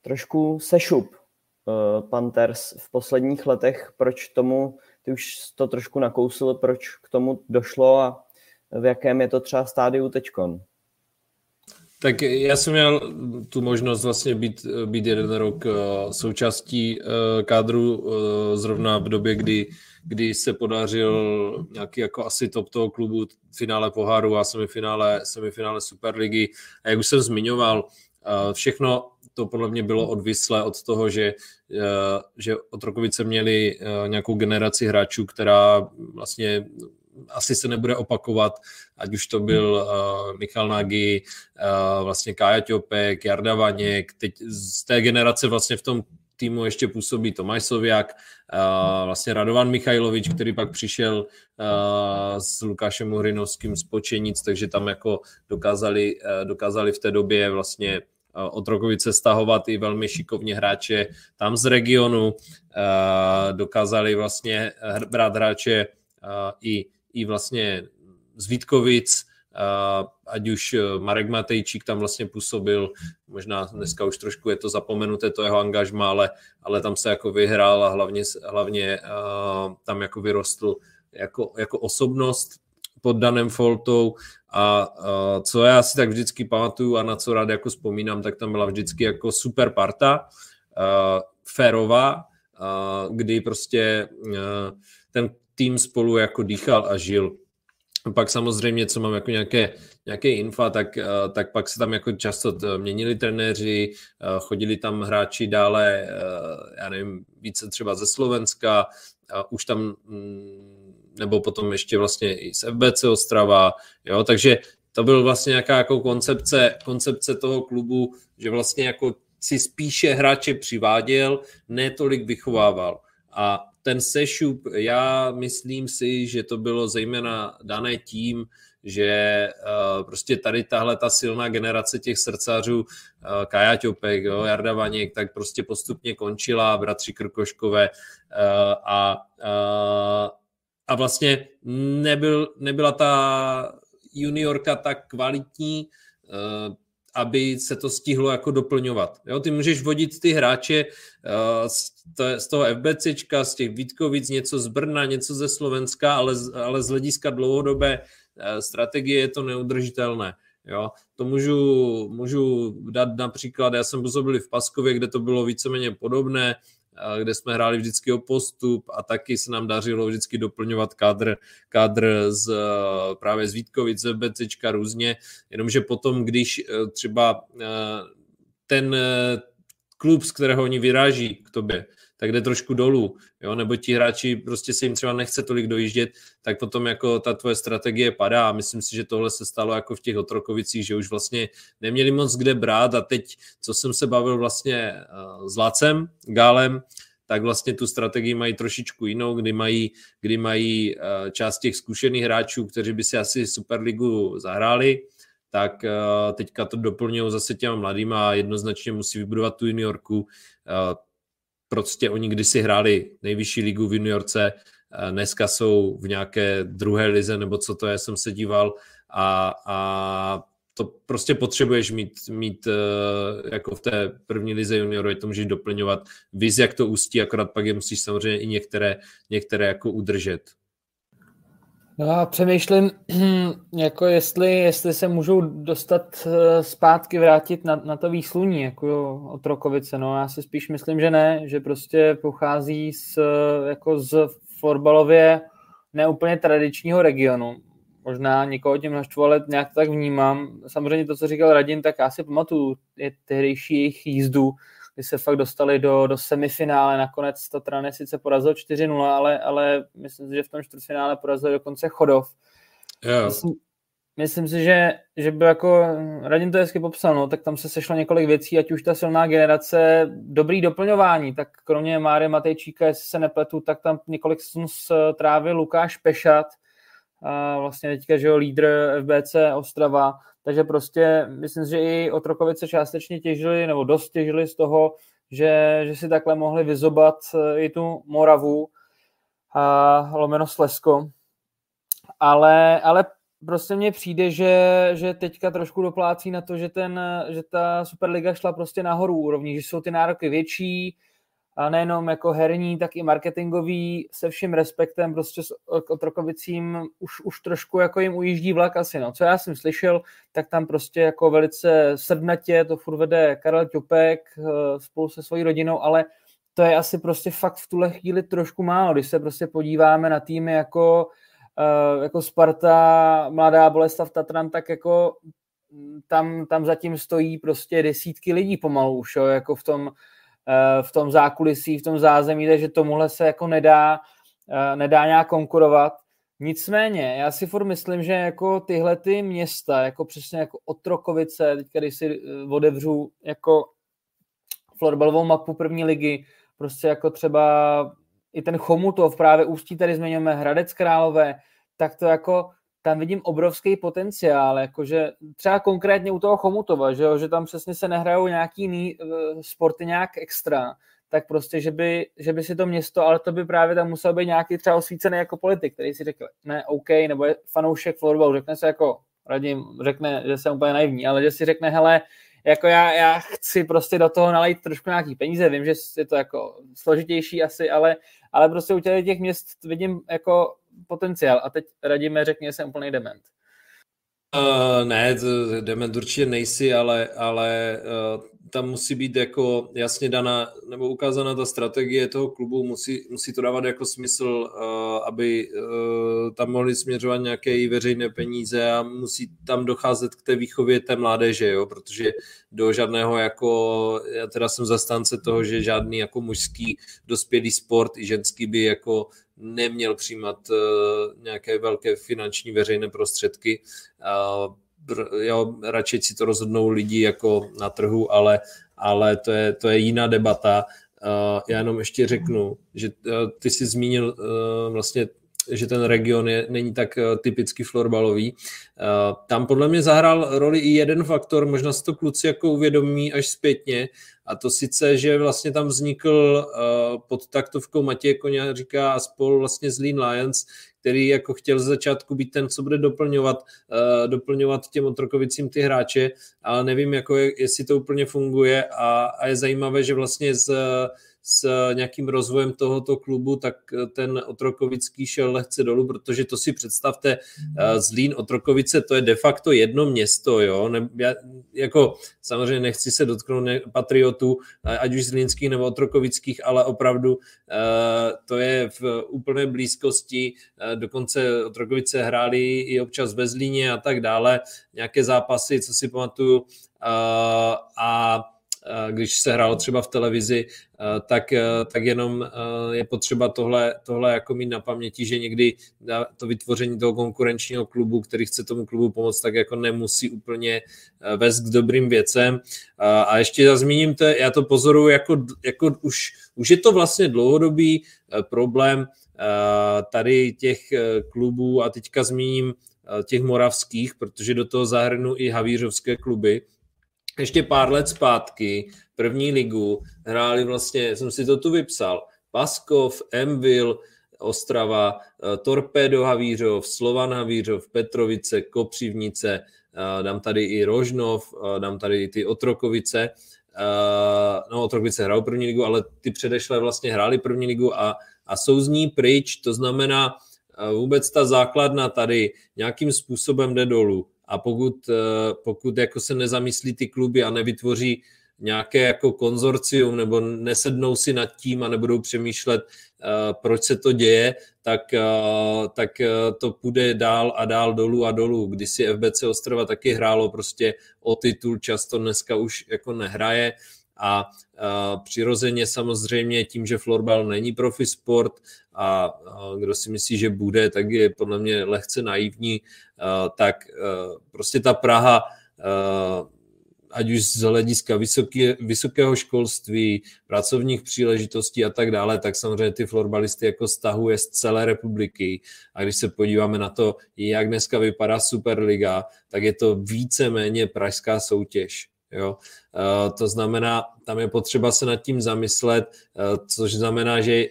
trošku sešup uh, Panthers v posledních letech, proč tomu, ty už to trošku nakousil, proč k tomu došlo a v jakém je to třeba stádiu teďkon? Tak já jsem měl tu možnost vlastně být, být jeden rok uh, součástí uh, kádru uh, zrovna v době, kdy, kdy se podařil nějaký jako asi top toho klubu finále poháru a semifinále, semifinále Superligy. A jak už jsem zmiňoval, všechno to podle mě bylo odvislé od toho, že, že Otrokovice měli nějakou generaci hráčů, která vlastně asi se nebude opakovat, ať už to byl uh, Michal Nagy, uh, vlastně Kája Ťopek, Jarda Vaněk, teď z té generace vlastně v tom týmu ještě působí Tomáš Soviak, uh, vlastně Radovan Michajlovič, který pak přišel uh, s Lukášem Uhrinovským z Počenic, takže tam jako dokázali, uh, dokázali v té době vlastně od Rokovice stahovat i velmi šikovně hráče tam z regionu, dokázali vlastně brát hráče i i vlastně z Vítkovic, ať už Marek Matejčík tam vlastně působil, možná dneska už trošku je to zapomenuté, to jeho angažma, ale, ale tam se jako vyhrál a hlavně, hlavně tam jako vyrostl jako, jako osobnost pod Danem Foltou. A, co já si tak vždycky pamatuju a na co rád jako vzpomínám, tak tam byla vždycky jako super parta, férová, kdy prostě ten tým spolu jako dýchal a žil. Pak samozřejmě, co mám jako nějaké, nějaké infa, tak, eh, tak pak se tam jako často měnili trenéři, eh, chodili tam hráči dále, eh, já nevím, více třeba ze Slovenska, už tam, mm, nebo potom ještě vlastně i z FBC Ostrava, jo, takže to byl vlastně nějaká jako koncepce, koncepce toho klubu, že vlastně jako si spíše hráče přiváděl, ne tolik vychovával. A ten sešup, já myslím si, že to bylo zejména dané tím, že uh, prostě tady tahle ta silná generace těch srdcařů, uh, Kaja Ťopek, jo, Jarda Vaněk, tak prostě postupně končila, bratři Krkoškové uh, a, uh, a vlastně nebyl, nebyla ta juniorka tak kvalitní, aby se to stihlo jako doplňovat. Jo, ty můžeš vodit ty hráče uh, z, to, z toho FBCčka, z těch Vítkovic, něco z Brna, něco ze Slovenska, ale, ale z hlediska dlouhodobé uh, strategie je to neudržitelné. Jo, to můžu, můžu dát například, já jsem působil v Paskově, kde to bylo víceméně podobné, kde jsme hráli vždycky o postup a taky se nám dařilo vždycky doplňovat kádr, kádr z, právě z Vítkovic, z BCčka různě, jenomže potom, když e, třeba e, ten klub, z kterého oni vyráží k tobě, tak jde trošku dolů, jo? nebo ti hráči prostě se jim třeba nechce tolik dojíždět, tak potom jako ta tvoje strategie padá myslím si, že tohle se stalo jako v těch otrokovicích, že už vlastně neměli moc kde brát a teď, co jsem se bavil vlastně uh, s Lacem, Gálem, tak vlastně tu strategii mají trošičku jinou, kdy mají, kdy mají uh, část těch zkušených hráčů, kteří by si asi Superligu zahráli, tak uh, teďka to doplňují zase těma mladýma a jednoznačně musí vybudovat tu juniorku. Prostě oni kdysi hráli nejvyšší ligu v juniorce, dneska jsou v nějaké druhé lize, nebo co to je, jsem se díval a, a to prostě potřebuješ mít, mít uh, jako v té první lize juniorů, to můžeš doplňovat. Víz, jak to ústí, akorát pak je musíš samozřejmě i některé, některé jako udržet. No a přemýšlím, jako jestli, jestli se můžou dostat eh, zpátky, vrátit na, na to výsluní, jako Otrokovice. No já si spíš myslím, že ne, že prostě pochází z, jako z fotbalově neúplně tradičního regionu. Možná někoho tím naštvu, ale nějak to tak vnímám. Samozřejmě to, co říkal Radim, tak já si pamatuju je tehdejší jejich jízdu, kdy se fakt dostali do, do semifinále. Nakonec Tatran sice porazil 4-0, ale, ale myslím si, že v tom čtvrtfinále porazil dokonce Chodov. Yeah. Myslím, myslím si, že, že by jako, Radim to hezky popsal, no, tak tam se sešlo několik věcí, ať už ta silná generace, dobrý doplňování, tak kromě Máry Matejčíka, jestli se nepletu, tak tam několik sezon trávil Lukáš Pešat, a vlastně teďka, že jo, lídr FBC Ostrava, takže prostě myslím, že i Otrokovice částečně těžili, nebo dost těžili z toho, že, že si takhle mohli vyzobat eh, i tu Moravu a lomeno Slesko. Ale, ale prostě mně přijde, že, že teďka trošku doplácí na to, že, ten, že ta Superliga šla prostě nahoru úrovní, že jsou ty nároky větší, a nejenom jako herní, tak i marketingový, se vším respektem prostě s Otrokovicím už, už trošku jako jim ujíždí vlak asi, no. Co já jsem slyšel, tak tam prostě jako velice srdnatě to furt vede Karel Ťupek eh, spolu se svojí rodinou, ale to je asi prostě fakt v tuhle chvíli trošku málo, když se prostě podíváme na týmy jako, eh, jako Sparta, Mladá Boleslav Tatran, tak jako mm, tam, tam zatím stojí prostě desítky lidí pomalu už, jo, jako v tom, Eh, v tom zákulisí, v tom zázemí, takže tomuhle se jako nedá, eh, nedá nějak konkurovat. Nicméně, já si furt myslím, že jako tyhle ty města, jako přesně jako Otrokovice, teď když si eh, odevřu jako florbalovou mapu první ligy, prostě jako třeba i ten Chomutov, právě Ústí tady zmiňujeme, Hradec Králové, tak to jako tam vidím obrovský potenciál, jakože třeba konkrétně u toho Chomutova, že, jo, že tam přesně se nehrajou nějaký jiný uh, sporty nějak extra, tak prostě, že by, že by si to město, ale to by právě tam musel být nějaký třeba osvícený jako politik, který si řekl, ne, OK, nebo je fanoušek florbalu, řekne se jako, radím, řekne, že jsem úplně naivní, ale že si řekne, hele, jako já, já chci prostě do toho nalejt trošku nějaký peníze, vím, že je to jako složitější asi, ale, ale prostě u těch měst vidím jako potenciál. A teď radíme, řekně, jsem úplný dement. Uh, ne, dement určitě nejsi, ale, ale uh, tam musí být jako jasně daná nebo ukázána ta strategie toho klubu, musí, musí to dávat jako smysl, uh, aby uh, tam mohli směřovat nějaké veřejné peníze a musí tam docházet k té výchově té mládeže, jo, protože do žádného jako, já teda jsem zastánce toho, že žádný jako mužský dospělý sport i ženský by jako neměl přijímat uh, nějaké velké finanční veřejné prostředky. Jo, radši si to rozhodnou lidi jako na trhu, ale, ale to, je, to je jiná debata. Já jenom ještě řeknu, že uh, ty jsi zmínil uh, vlastně že ten region je, není tak typicky florbalový. Tam podle mě zahrál roli i jeden faktor, možná si to kluci jako uvědomí až zpětně, a to sice, že vlastně tam vznikl pod taktovkou Matěje říká a spolu vlastně z Lean Lions, který jako chtěl z začátku být ten, co bude doplňovat, doplňovat těm otrokovicím ty hráče, ale nevím, jako je, jestli to úplně funguje a, a je zajímavé, že vlastně z s nějakým rozvojem tohoto klubu, tak ten Otrokovický šel lehce dolů, protože to si představte, mhm. Zlín, Otrokovice, to je de facto jedno město, jo, ne, já, jako samozřejmě nechci se dotknout patriotů, ať už zlínských nebo otrokovických, ale opravdu to je v úplné blízkosti, dokonce Otrokovice hráli i občas ve Zlíně a tak dále, nějaké zápasy, co si pamatuju, a když se hrálo třeba v televizi, tak, tak jenom je potřeba tohle, tohle jako mít na paměti, že někdy to vytvoření toho konkurenčního klubu, který chce tomu klubu pomoct, tak jako nemusí úplně vést k dobrým věcem. A ještě zmíním to, já to pozoruju jako, jako už, už je to vlastně dlouhodobý problém tady těch klubů a teďka zmíním těch moravských, protože do toho zahrnu i havířovské kluby, ještě pár let zpátky první ligu hráli vlastně, jsem si to tu vypsal, Paskov, Emvil, Ostrava, eh, Torpedo Havířov, Slovan Havířov, Petrovice, Kopřivnice, eh, dám tady i Rožnov, eh, dám tady i ty Otrokovice, no Otrokovice hrajou první ligu, ale ty předešlé vlastně hráli první ligu a, a jsou z ní pryč, to znamená, vůbec ta základna tady nějakým způsobem jde dolů a pokud, pokud jako se nezamyslí ty kluby a nevytvoří nějaké jako konzorcium nebo nesednou si nad tím a nebudou přemýšlet, proč se to děje, tak, tak to půjde dál a dál dolů a dolů. Když si FBC Ostrava taky hrálo prostě o titul, často dneska už jako nehraje a, a přirozeně samozřejmě tím, že florbal není profi sport a, a kdo si myslí, že bude, tak je podle mě lehce naivní, a, tak prostě ta Praha ať už z hlediska vysoké, vysokého školství, pracovních příležitostí a tak dále, tak samozřejmě ty florbalisty jako stahuje z celé republiky. A když se podíváme na to, jak dneska vypadá Superliga, tak je to více-méně pražská soutěž. Jo? Uh, to znamená, tam je potřeba se nad tím zamyslet, uh, což znamená, že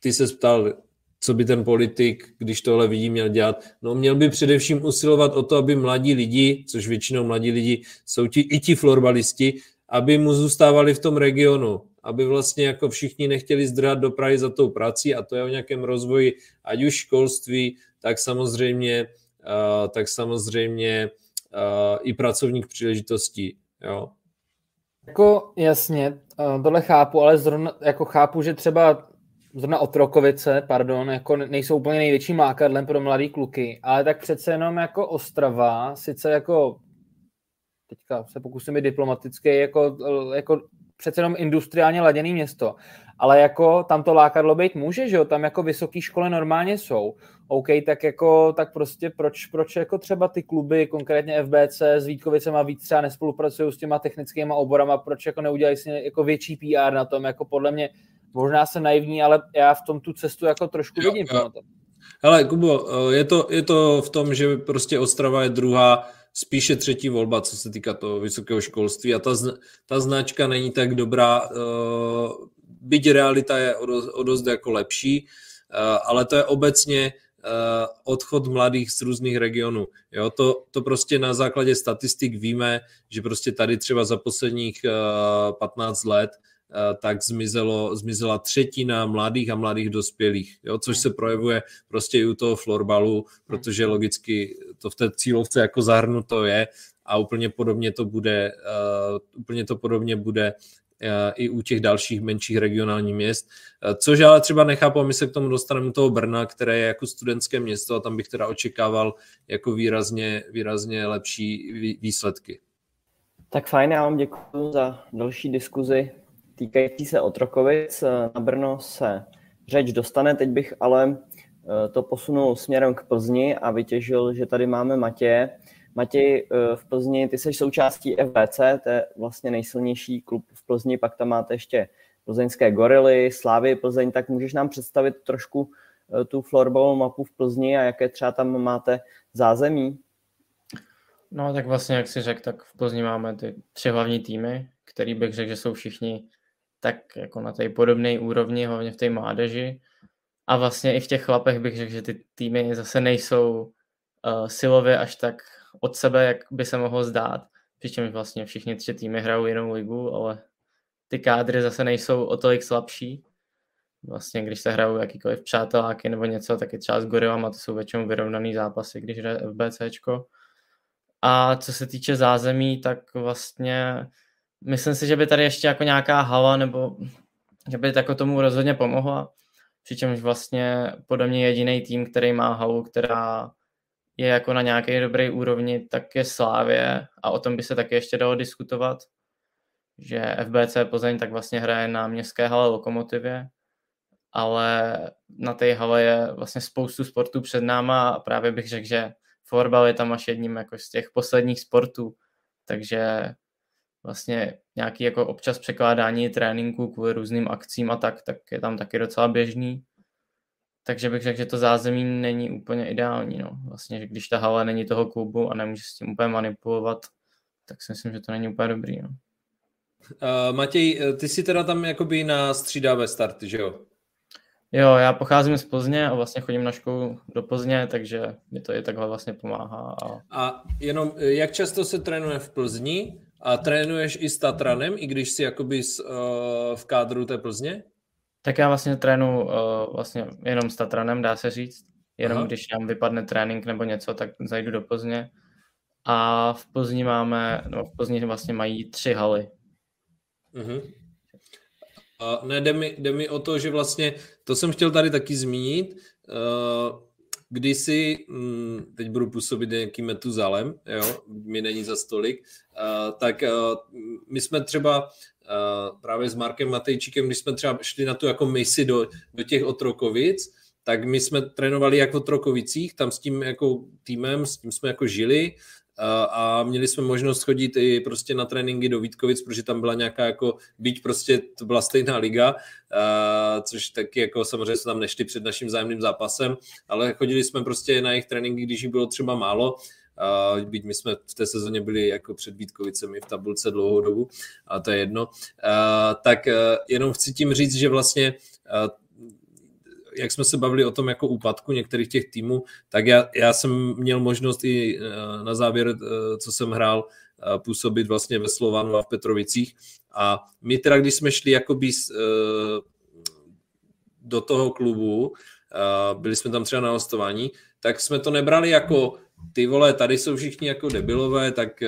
ty se ptal, co by ten politik, když tohle vidí, měl dělat? No měl by především usilovat o to, aby mladí lidi, což většinou mladí lidi jsou ti, i ti florbalisti, aby mu zůstávali v tom regionu, aby vlastně jako všichni nechtěli zdrhat do Prahy za tou prací a to je o nějakém rozvoji, ať už školství, tak samozřejmě, uh, tak samozřejmě i pracovních příležitostí. Jo. Jako jasně, tohle chápu, ale zrovna jako chápu, že třeba zrovna Otrokovice, pardon, jako nejsou úplně největším lákadlem pro mladý kluky, ale tak přece jenom jako Ostrava, sice jako teďka se pokusím být diplomatický, jako, jako přece jenom industriálně laděný město, ale jako tam to lákadlo být může, že jo, tam jako vysoké školy normálně jsou. OK, tak jako, tak prostě proč, proč jako třeba ty kluby, konkrétně FBC s Vítkovicem a víc třeba nespolupracují s těma technickými oborama, proč jako neudělají si jako větší PR na tom, jako podle mě možná se naivní, ale já v tom tu cestu jako trošku jo, vidím. Jo. Hele, Kubo, eh, je to, je to v tom, že prostě Ostrava je druhá, spíše třetí volba, co se týká toho vysokého školství a ta, ta značka není tak dobrá, uh, byť realita je o dost, o dost jako lepší, uh, ale to je obecně uh, odchod mladých z různých regionů. Jo, to, to prostě na základě statistik víme, že prostě tady třeba za posledních uh, 15 let Eh, tak zmizelo, zmizela třetina mladých a mladých dospělých, jo, což se projevuje prostě i u toho florbalu, protože logicky to v té cílovce jako zahrnuto je a úplně podobně to bude, úplně to podobně bude i u těch dalších menších regionálních měst, uh, což ale třeba nechápu, a my se k tomu dostaneme toho Brna, které je jako studentské město a tam bych teda očekával jako výrazně, výrazně lepší výsledky. Tak fajn, já vám děkuji za další diskuzi týkající se Otrokovic. Eh, na Brno se řeč dostane, teď bych ale eh, to posunul směrem k Plzni a vytěžil, že tady máme Matěje. Matěj, eh, v Plzni, ty jsi součástí FBC, to je vlastně nejsilnější klub v Plzni, pak tam máte ještě plzeňské gorily, Slávy Plzeň, tak můžeš nám představit trošku tu florbalovou mapu v Plzni a jaké třeba tam máte zázemí? No tak vlastně, jak jsi řekl, tak v Plzni máme ty tři hlavní týmy, který bych řekl, že jsou všichni tak jako na té podobné úrovni, hlavně v té mládeži. A vlastně i v těch chlapech bych řekl, že ty týmy zase nejsou uh, silově až tak od sebe, jak by se mohlo zdát. Přičemž vlastně všichni tři týmy hrajou jinou ligu, ale ty kádry zase nejsou o tolik slabší. Vlastně, když se hrajou jakýkoliv přáteláky nebo něco, tak je třeba s gorilama, to jsou většinou vyrovnaný zápasy, když hraje FBCčko. A co se týče zázemí, tak vlastně myslím si, že by tady ještě jako nějaká hala nebo že by jako tomu rozhodně pomohla. Přičemž vlastně podle mě jediný tým, který má halu, která je jako na nějaké dobré úrovni, tak je Slávě a o tom by se taky ještě dalo diskutovat, že FBC Plzeň tak vlastně hraje na městské hale Lokomotivě, ale na té hale je vlastně spoustu sportů před náma a právě bych řekl, že florbal je tam až jedním jako z těch posledních sportů, takže vlastně nějaký jako občas překládání tréninku kvůli různým akcím a tak, tak je tam taky docela běžný. Takže bych řekl, že to zázemí není úplně ideální. No. Vlastně, že když ta hala není toho klubu a nemůže s tím úplně manipulovat, tak si myslím, že to není úplně dobrý. No. Uh, Matěj, ty jsi teda tam jakoby na střídavé starty, že jo? Jo, já pocházím z Plzně a vlastně chodím na školu do Plzně, takže mi to i takhle vlastně pomáhá. A, a jenom jak často se trénuje v Plzni a trénuješ i s Tatranem, i když jsi jakoby s, uh, v kádru té Plzně? Tak já vlastně trénu uh, vlastně jenom s Tatranem, dá se říct. Jenom Aha. když nám vypadne trénink nebo něco, tak zajdu do Plzně. A v Plzni máme, no v Plzni vlastně mají tři haly. Uh-huh. A ne, jde mi, jde mi o to, že vlastně, to jsem chtěl tady taky zmínit, uh, kdysi, um, teď budu působit nějakým metuzalem, jo, mi není za stolik, uh, tak uh, my jsme třeba právě s Markem Matejčíkem, když jsme třeba šli na tu jako misi do, do těch otrokovic, tak my jsme trénovali jako v Otrokovicích, tam s tím jako týmem, s tím jsme jako žili. A měli jsme možnost chodit i prostě na tréninky do Vítkovic, protože tam byla nějaká jako, byť prostě to byla stejná liga, což taky jako samozřejmě se tam nešli před naším zájemným zápasem, ale chodili jsme prostě na jejich tréninky, když jich bylo třeba málo, Uh, byť my jsme v té sezóně byli jako před Vítkovicemi v tabulce dlouhou dobu, a to je jedno, tak uh, jenom chci tím říct, že vlastně jak jsme se bavili o tom jako úpadku některých těch týmů, tak já, já jsem měl možnost i eh, na závěr, co jsem hrál, působit vlastně ve Slovanu a v Petrovicích. A my teda, když jsme šli jakoby do toho klubu, byli jsme tam třeba na hostování, tak jsme to nebrali jako ty vole, tady jsou všichni jako debilové, tak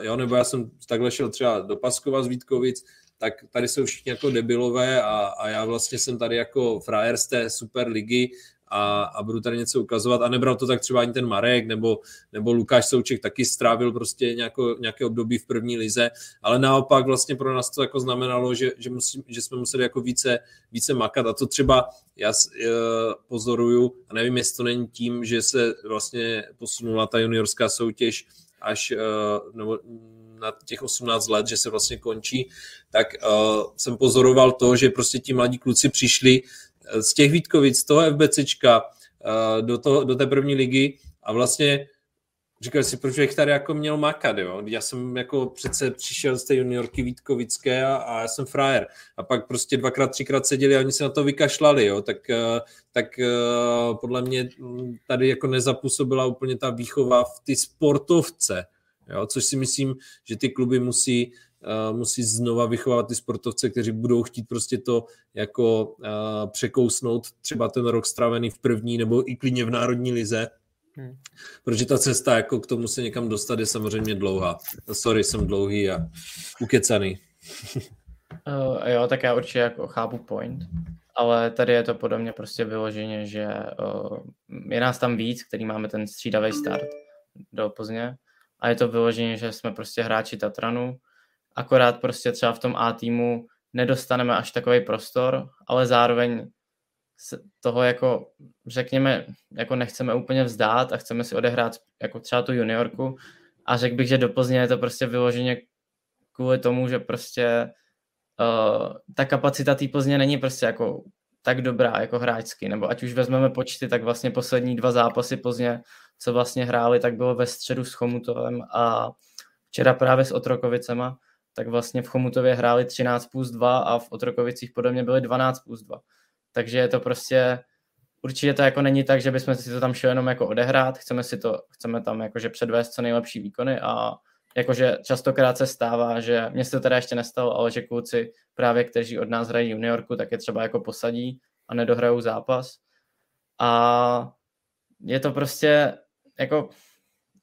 jo, nebo já jsem takhle šel třeba do Paskova z Vítkovic, tak tady jsou všichni jako debilové a, a já vlastně jsem tady jako frajer z té super ligy a, a budu tady něco ukazovat. A nebral to tak třeba ani ten Marek nebo, nebo Lukáš Souček taky strávil prostě nějako, nějaké období v první lize, ale naopak vlastně pro nás to jako znamenalo, že, že, musí, že jsme museli jako více, více makat. A to třeba já uh, pozoruju a nevím, jestli to není tím, že se vlastně posunula ta juniorská soutěž až uh, nebo na těch 18 let, že se vlastně končí, tak uh, jsem pozoroval to, že prostě ti mladí kluci přišli z těch Vítkovic, z toho FBCčka uh, do, toho, do té první ligy a vlastně říkal si, proč bych tady jako měl makat, jo? Já jsem jako přece přišel z té juniorky Vítkovické a, a já jsem frajer. A pak prostě dvakrát, třikrát seděli a oni se na to vykašlali, jo? Tak, tak podle mě hm, tady jako nezapůsobila úplně ta výchova v ty sportovce, Jo? Což si myslím, že ty kluby musí, musí znova vychovávat ty sportovce, kteří budou chtít prostě to jako překousnout třeba ten rok strávený v první nebo i klidně v národní lize, Hmm. Protože ta cesta jako k tomu se někam dostat je samozřejmě dlouhá. Sorry, jsem dlouhý a ukecaný. uh, jo, tak já určitě jako chápu point, ale tady je to podobně prostě vyloženě, že uh, je nás tam víc, který máme ten střídavý start do Plzně a je to vyloženě, že jsme prostě hráči Tatranu, akorát prostě třeba v tom A týmu nedostaneme až takový prostor, ale zároveň toho jako řekněme, jako nechceme úplně vzdát a chceme si odehrát jako třeba tu juniorku. A řekl bych, že do Plzně je to prostě vyloženě kvůli tomu, že prostě uh, ta kapacita té Plzně není prostě jako tak dobrá jako hráčsky, nebo ať už vezmeme počty, tak vlastně poslední dva zápasy Plzně co vlastně hráli, tak bylo ve středu s Chomutovem a včera právě s Otrokovicema, tak vlastně v Chomutově hráli 13 plus 2 a v Otrokovicích podobně byly 12 plus 2. Takže je to prostě, určitě to jako není tak, že bychom si to tam šli jenom jako odehrát, chceme si to, chceme tam jakože předvést co nejlepší výkony a jakože častokrát se stává, že mě se to teda ještě nestalo, ale že kluci právě, kteří od nás hrají juniorku, tak je třeba jako posadí a nedohrajou zápas. A je to prostě jako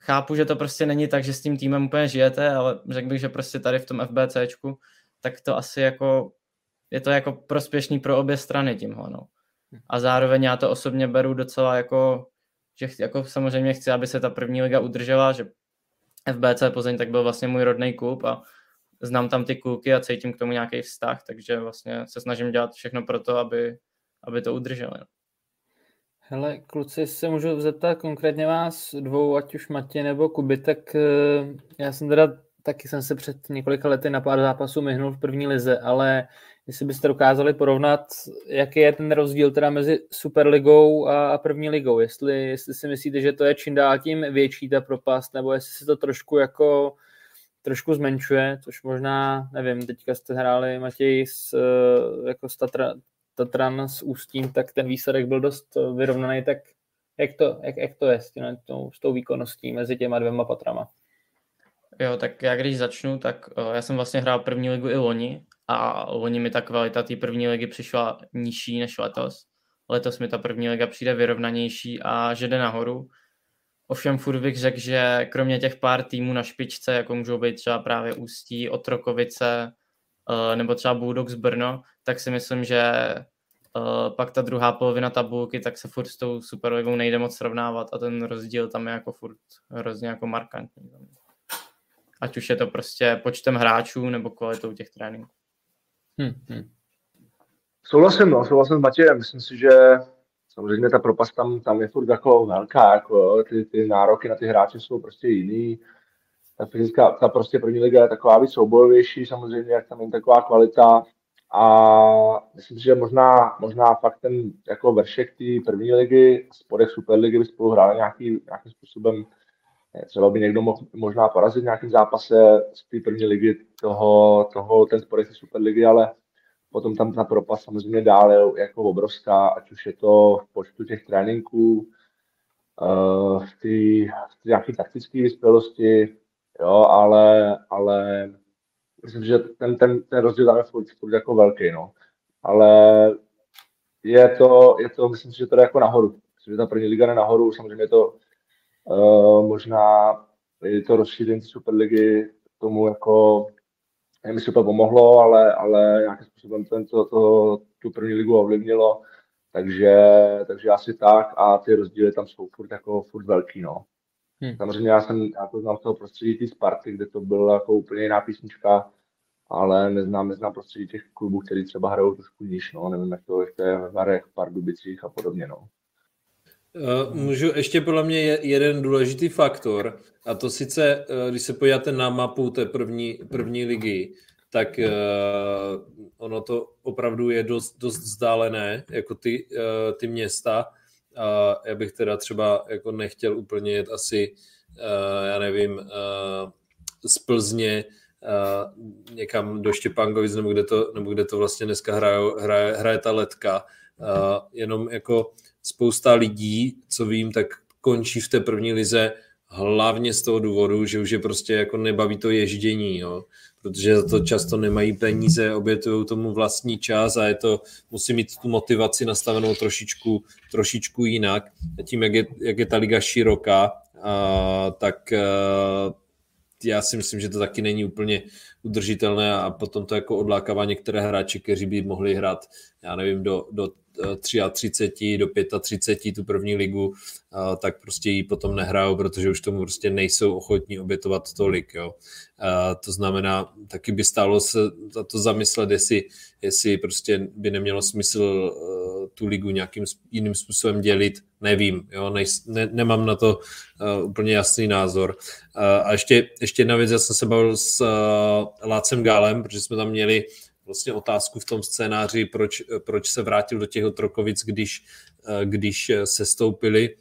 chápu, že to prostě není tak, že s tím týmem úplně žijete, ale řekl bych, že prostě tady v tom FBCčku, tak to asi jako, je to jako prospěšný pro obě strany tímhle, no. A zároveň já to osobně beru docela jako, že chci, jako samozřejmě chci, aby se ta první liga udržela, že FBC Plzeň tak byl vlastně můj rodný klub a znám tam ty kluky a cítím k tomu nějaký vztah, takže vlastně se snažím dělat všechno pro to, aby, aby to udrželi. No. Hele, kluci, se můžu zeptat konkrétně vás dvou, ať už Matě nebo Kuby, tak eh, já jsem teda taky jsem se před několika lety na pár zápasů myhnul v první lize, ale jestli byste dokázali porovnat, jaký je ten rozdíl teda mezi Superligou a první ligou, jestli, jestli si myslíte, že to je čím dál tím větší ta propast, nebo jestli se to trošku jako trošku zmenšuje, což možná, nevím, teďka jste hráli Matěj s, eh, jako s Tatra, Tatran s Ústím, tak ten výsledek byl dost eh, vyrovnaný, tak jak to, jak, jak to je s, tím, s tou výkonností mezi těma dvěma patrama? Jo, tak já když začnu, tak uh, já jsem vlastně hrál první ligu i loni a loni mi ta kvalita té první ligy přišla nižší než letos. letos mi ta první liga přijde vyrovnanější a že jde nahoru. Ovšem furt bych řekl, že kromě těch pár týmů na špičce, jako můžou být třeba právě Ústí, Otrokovice eh, nebo třeba Bulldogs Brno, tak si myslím, že eh, pak ta druhá polovina tabulky, tak se furt s tou Superligou nejde moc srovnávat a ten rozdíl tam je jako furt hrozně jako markantní. Ať už je to prostě počtem hráčů nebo kvalitou těch tréninků. Hmm, hmm. Souhlasím, no, souhlasím s Matějem. Myslím si, že samozřejmě ta propast tam, tam je furt jako velká, jako ty, ty nároky na ty hráče jsou prostě jiný. Ta fyzická, ta prostě první liga je taková víc soubojovější, samozřejmě, jak tam je taková kvalita. A myslím si, že možná, možná fakt ten jako vršek té první ligy, spodek Superligy by spolu hráli nějaký, nějakým způsobem Třeba by někdo mohl možná porazit v nějakém zápase z té první ligy toho, toho ten spodek Superligy, ale Potom tam ta propast samozřejmě dále je jako obrovská, ať už je to v počtu těch tréninků, eh, v té nějaké taktické vyspělosti, jo, ale, ale myslím, že ten, ten, ten rozdíl tam je furt, furt jako velký, no. Ale je to, je to, myslím si, že to je jako nahoru. Myslím, že ta první liga je nahoru, samozřejmě to uh, možná je to rozšíření Superligy tomu jako nevím, jestli to pomohlo, ale, ale nějakým způsobem to, to, to, tu první ligu ovlivnilo, takže, takže asi tak a ty rozdíly tam jsou furt, jako, furt velký, no. Hmm. Samozřejmě já jsem, já to znám z toho prostředí té Sparty, kde to byla jako úplně jiná písnička, ale neznám, neznám prostředí těch klubů, který třeba hrajou trošku níž, no, nevím, jak to, jak to je ve Varech, Pardubicích a podobně, no. Uh, můžu ještě podle mě je jeden důležitý faktor, a to sice, uh, když se podíváte na mapu té první, první ligy, tak uh, ono to opravdu je dost, dost vzdálené, jako ty, uh, ty města. A já bych teda třeba jako nechtěl úplně jet asi, uh, já nevím, uh, z Plzně uh, někam do Štěpánkovic, nebo kde to, nebo kde to vlastně dneska hraje, hraje, hraje ta letka. Jenom jako spousta lidí, co vím, tak končí v té první lize hlavně z toho důvodu, že už je prostě jako nebaví to ježdění, jo. Protože za to často nemají peníze, obětují tomu vlastní čas a je to, musí mít tu motivaci nastavenou trošičku, trošičku jinak. A tím, jak je, jak je ta liga široká, a, tak a, já si myslím, že to taky není úplně udržitelné a potom to jako odlákává některé hráče, kteří by mohli hrát, já nevím, do, do 33 do 35 tu první ligu, tak prostě ji potom nehrajou, protože už tomu prostě nejsou ochotní obětovat tolik. Jo. To znamená, taky by stálo se za to zamyslet, jestli, jestli prostě by nemělo smysl e, tu ligu nějakým jiným způsobem dělit, nevím, jo, ne, ne, nemám na to uh, úplně jasný názor. Uh, a ještě, ještě jedna věc, já jsem se bavil s uh, Lácem Gálem, protože jsme tam měli vlastně otázku v tom scénáři, proč, proč se vrátil do těch Otrokovic, když, eh, když se stoupili,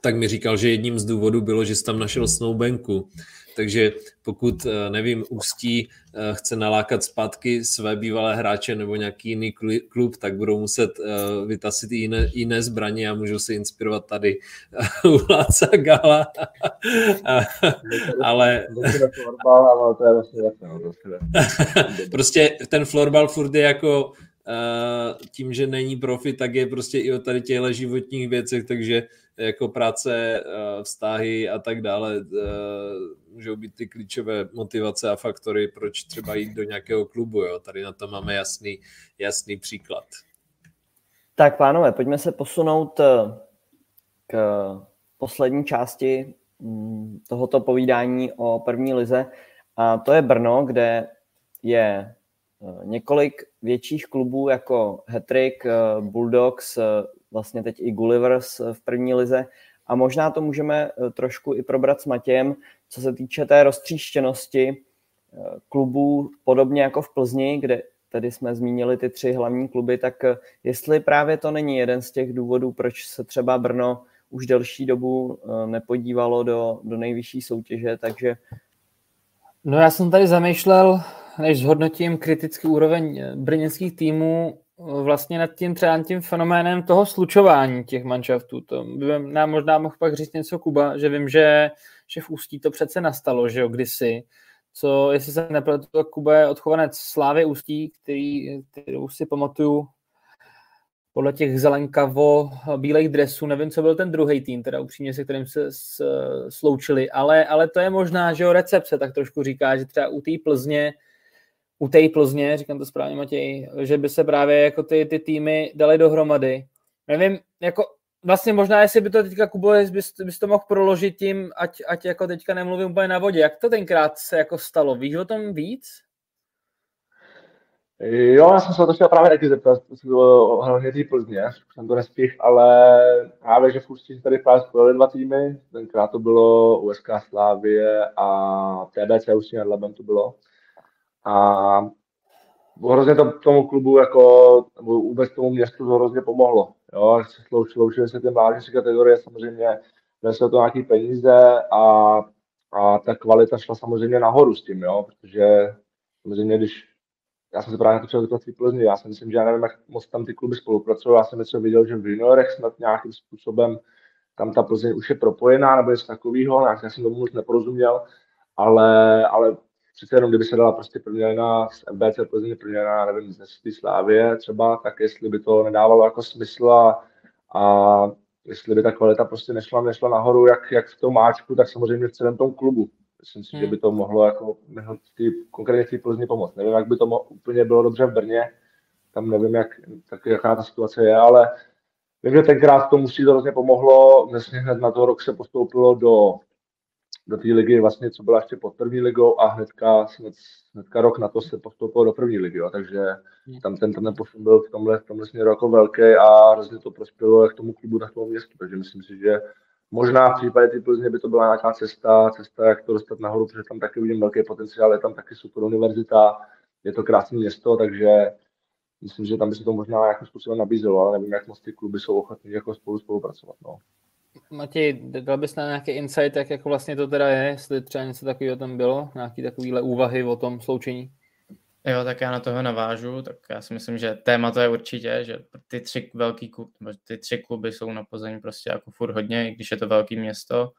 tak mi říkal, že jedním z důvodů bylo, že jsi tam našel snoubenku. Takže pokud, eh, nevím, Ústí eh, chce nalákat zpátky své bývalé hráče nebo nějaký jiný klub, tak budou muset eh, vytasit jiné, jiné zbraně a můžou se inspirovat tady u Láca Gala. ale... prostě ten florbal furt je jako tím, že není profi, tak je prostě i o tady těchto životních věcech, takže jako práce, vztahy a tak dále můžou být ty klíčové motivace a faktory, proč třeba jít do nějakého klubu. Jo? Tady na to máme jasný, jasný příklad. Tak pánové, pojďme se posunout eh, k poslední části mm, tohoto povídání o první lize. A to je Brno, kde je eh, několik větších klubů jako Hattrick, eh, Bulldogs, vlastně teď i Gullivers v první lize. A možná to můžeme trošku i probrat s Matějem, co se týče té roztříštěnosti eh, klubů, podobně jako v Plzni, kde tady jsme zmínili ty tři hlavní kluby, tak eh, jestli právě to není jeden z těch důvodů, proč se třeba Brno už delší dobu eh, nepodívalo do, do nejvyšší soutěže, takže... No já jsem tady zamýšlel, než zhodnotím kritický úroveň brněnských týmů, vlastně nad tím třeba tím fenoménem toho slučování těch manšaftů. To by nám možná mohl pak říct něco Kuba, že vím, že že v Ústí to přece nastalo, že jo, kdysi, co, jestli se nepletu, tak Kuba je odchovanec Slávy Ústí, který, kterou si pamatuju podle těch zelenkavo bílých dresů, nevím, co byl ten druhý tým, teda upřímně se kterým se sloučili, ale, ale to je možná, že o recepce tak trošku říká, že třeba u té Plzně, u té Plzně, říkám to správně Matěj, že by se právě jako ty, ty týmy dali dohromady. Nevím, jako vlastně možná, jestli by to teďka Kubo, bys, bys to mohl proložit tím, ať, ať jako teďka nemluvím úplně na vodě. Jak to tenkrát se jako stalo? Víš o tom víc? Jo, já jsem se to chtěl právě taky zeptat, hlavně té Plzně, jsem to nespích, ale právě, že v Ústí tady právě spojili dva týmy, tenkrát to bylo USK Slávie a TBC Ústí nad Labem to bylo. A hrozně to tomu klubu, jako, nebo vůbec tomu městu to hrozně pomohlo. Jo, sloučily se ty mládežní kategorie, samozřejmě neslo to nějaký peníze a, a ta kvalita šla samozřejmě nahoru s tím, jo, protože samozřejmě, když já jsem se právě natočil do té Plzni, já si myslím, že já nevím, jak moc tam ty kluby spolupracují, já jsem něco viděl, že v juniorech snad nějakým způsobem tam ta Plzeň už je propojená, nebo něco takového, já jsem tomu moc neporozuměl, ale, ale přece jenom, kdyby se dala prostě proměna z MBC Plzeň proměna, nevím, z té Slávě třeba, tak jestli by to nedávalo jako smysl a, a jestli by ta kvalita prostě nešla, nešla nahoru, jak, jak v tom máčku, tak samozřejmě v celém tom klubu. Myslím si, hmm. že by to mohlo jako tý, konkrétně v té Plzni pomoct. Nevím, jak by to mo- úplně bylo dobře v Brně, tam nevím, jak, tak, jaká ta situace je, ale vím, že tenkrát to musí to hrozně pomohlo. Dnes hned na to rok se postoupilo do do té ligy, vlastně, co byla ještě pod první ligou a hnedka, hned, hnedka rok na to se postoupil do první ligy, jo. takže hmm. tam ten, ten posun byl v tomhle, v tomhle směru jako velký a hrozně to prospělo jak tomu klubu, tak tomu městu, takže myslím si, že možná v případě té Plzně by to byla nějaká cesta, cesta, jak to dostat nahoru, protože tam taky vidím velký potenciál, je tam taky super univerzita, je to krásné město, takže myslím, že tam by se to možná nějakým způsobem nabízelo, ale nevím, jak moc ty kluby jsou ochotní jako spolu spolupracovat. No. Matěj, dal bys na nějaký insight, jak jako vlastně to teda je, jestli třeba něco takového tam bylo, nějaký takovýhle úvahy o tom sloučení? Jo, tak já na toho navážu, tak já si myslím, že téma to je určitě, že ty tři velký kluby, ty tři kluby jsou na Plzeň prostě jako furt hodně, i když je to velký město,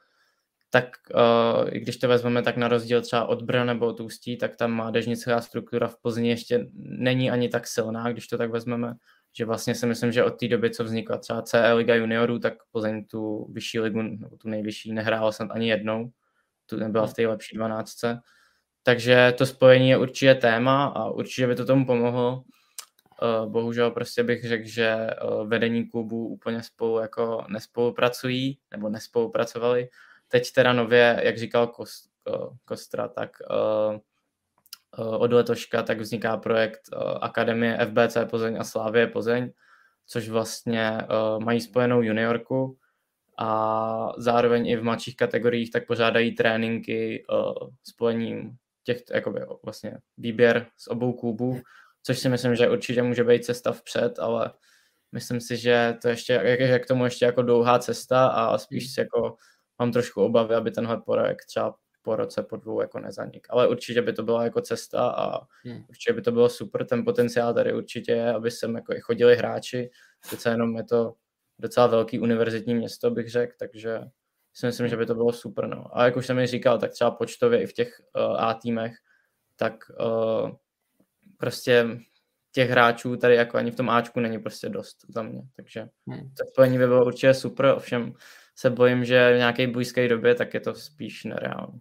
tak uh, i když to vezmeme tak na rozdíl třeba od Brna nebo od Ústí, tak ta mládežnická struktura v Plzni ještě není ani tak silná, když to tak vezmeme že vlastně si myslím, že od té doby, co vznikla třeba CE Liga juniorů, tak Plzeň tu vyšší ligu, nebo tu nejvyšší, nehrála snad ani jednou, tu nebyla v té lepší dvanáctce. Takže to spojení je určitě téma a určitě by to tomu pomohlo. Eh, bohužel prostě bych řekl, že eh, vedení klubu úplně spolu jako nespolupracují nebo nespolupracovali. Teď teda nově, jak říkal eh, Kostra, tak od letoška, tak vzniká projekt eh, Akademie FBC Plzeň a Slávie Plzeň, což vlastně eh, mají spojenou juniorku a zároveň i v mladších kategoriích tak pořádají tréninky spojením těch, jakoby vlastně výběr z obou klubů, což si myslím, že určitě může být cesta vpřed, ale myslím si, že to ještě, jak, k tomu ještě jako dlouhá cesta a spíš jako mám trošku obavy, aby tenhle projekt třeba po roce, po dvou jako nezanik. Ale určitě by to byla jako cesta a hmm. určitě by to bylo super. Ten potenciál tady určitě je, aby sem jako i chodili hráči. Přece jenom je to docela velký univerzitní město, bych řekl, takže si myslím, že by to bylo super. No. A jak už jsem mi říkal, tak třeba počtově i v těch uh, A týmech, tak uh, prostě těch hráčů tady jako ani v tom Ačku není prostě dost za mě, takže hmm. to spojení by bylo určitě super, ovšem se bojím, že v nějaké blízké době tak je to spíš nereálné.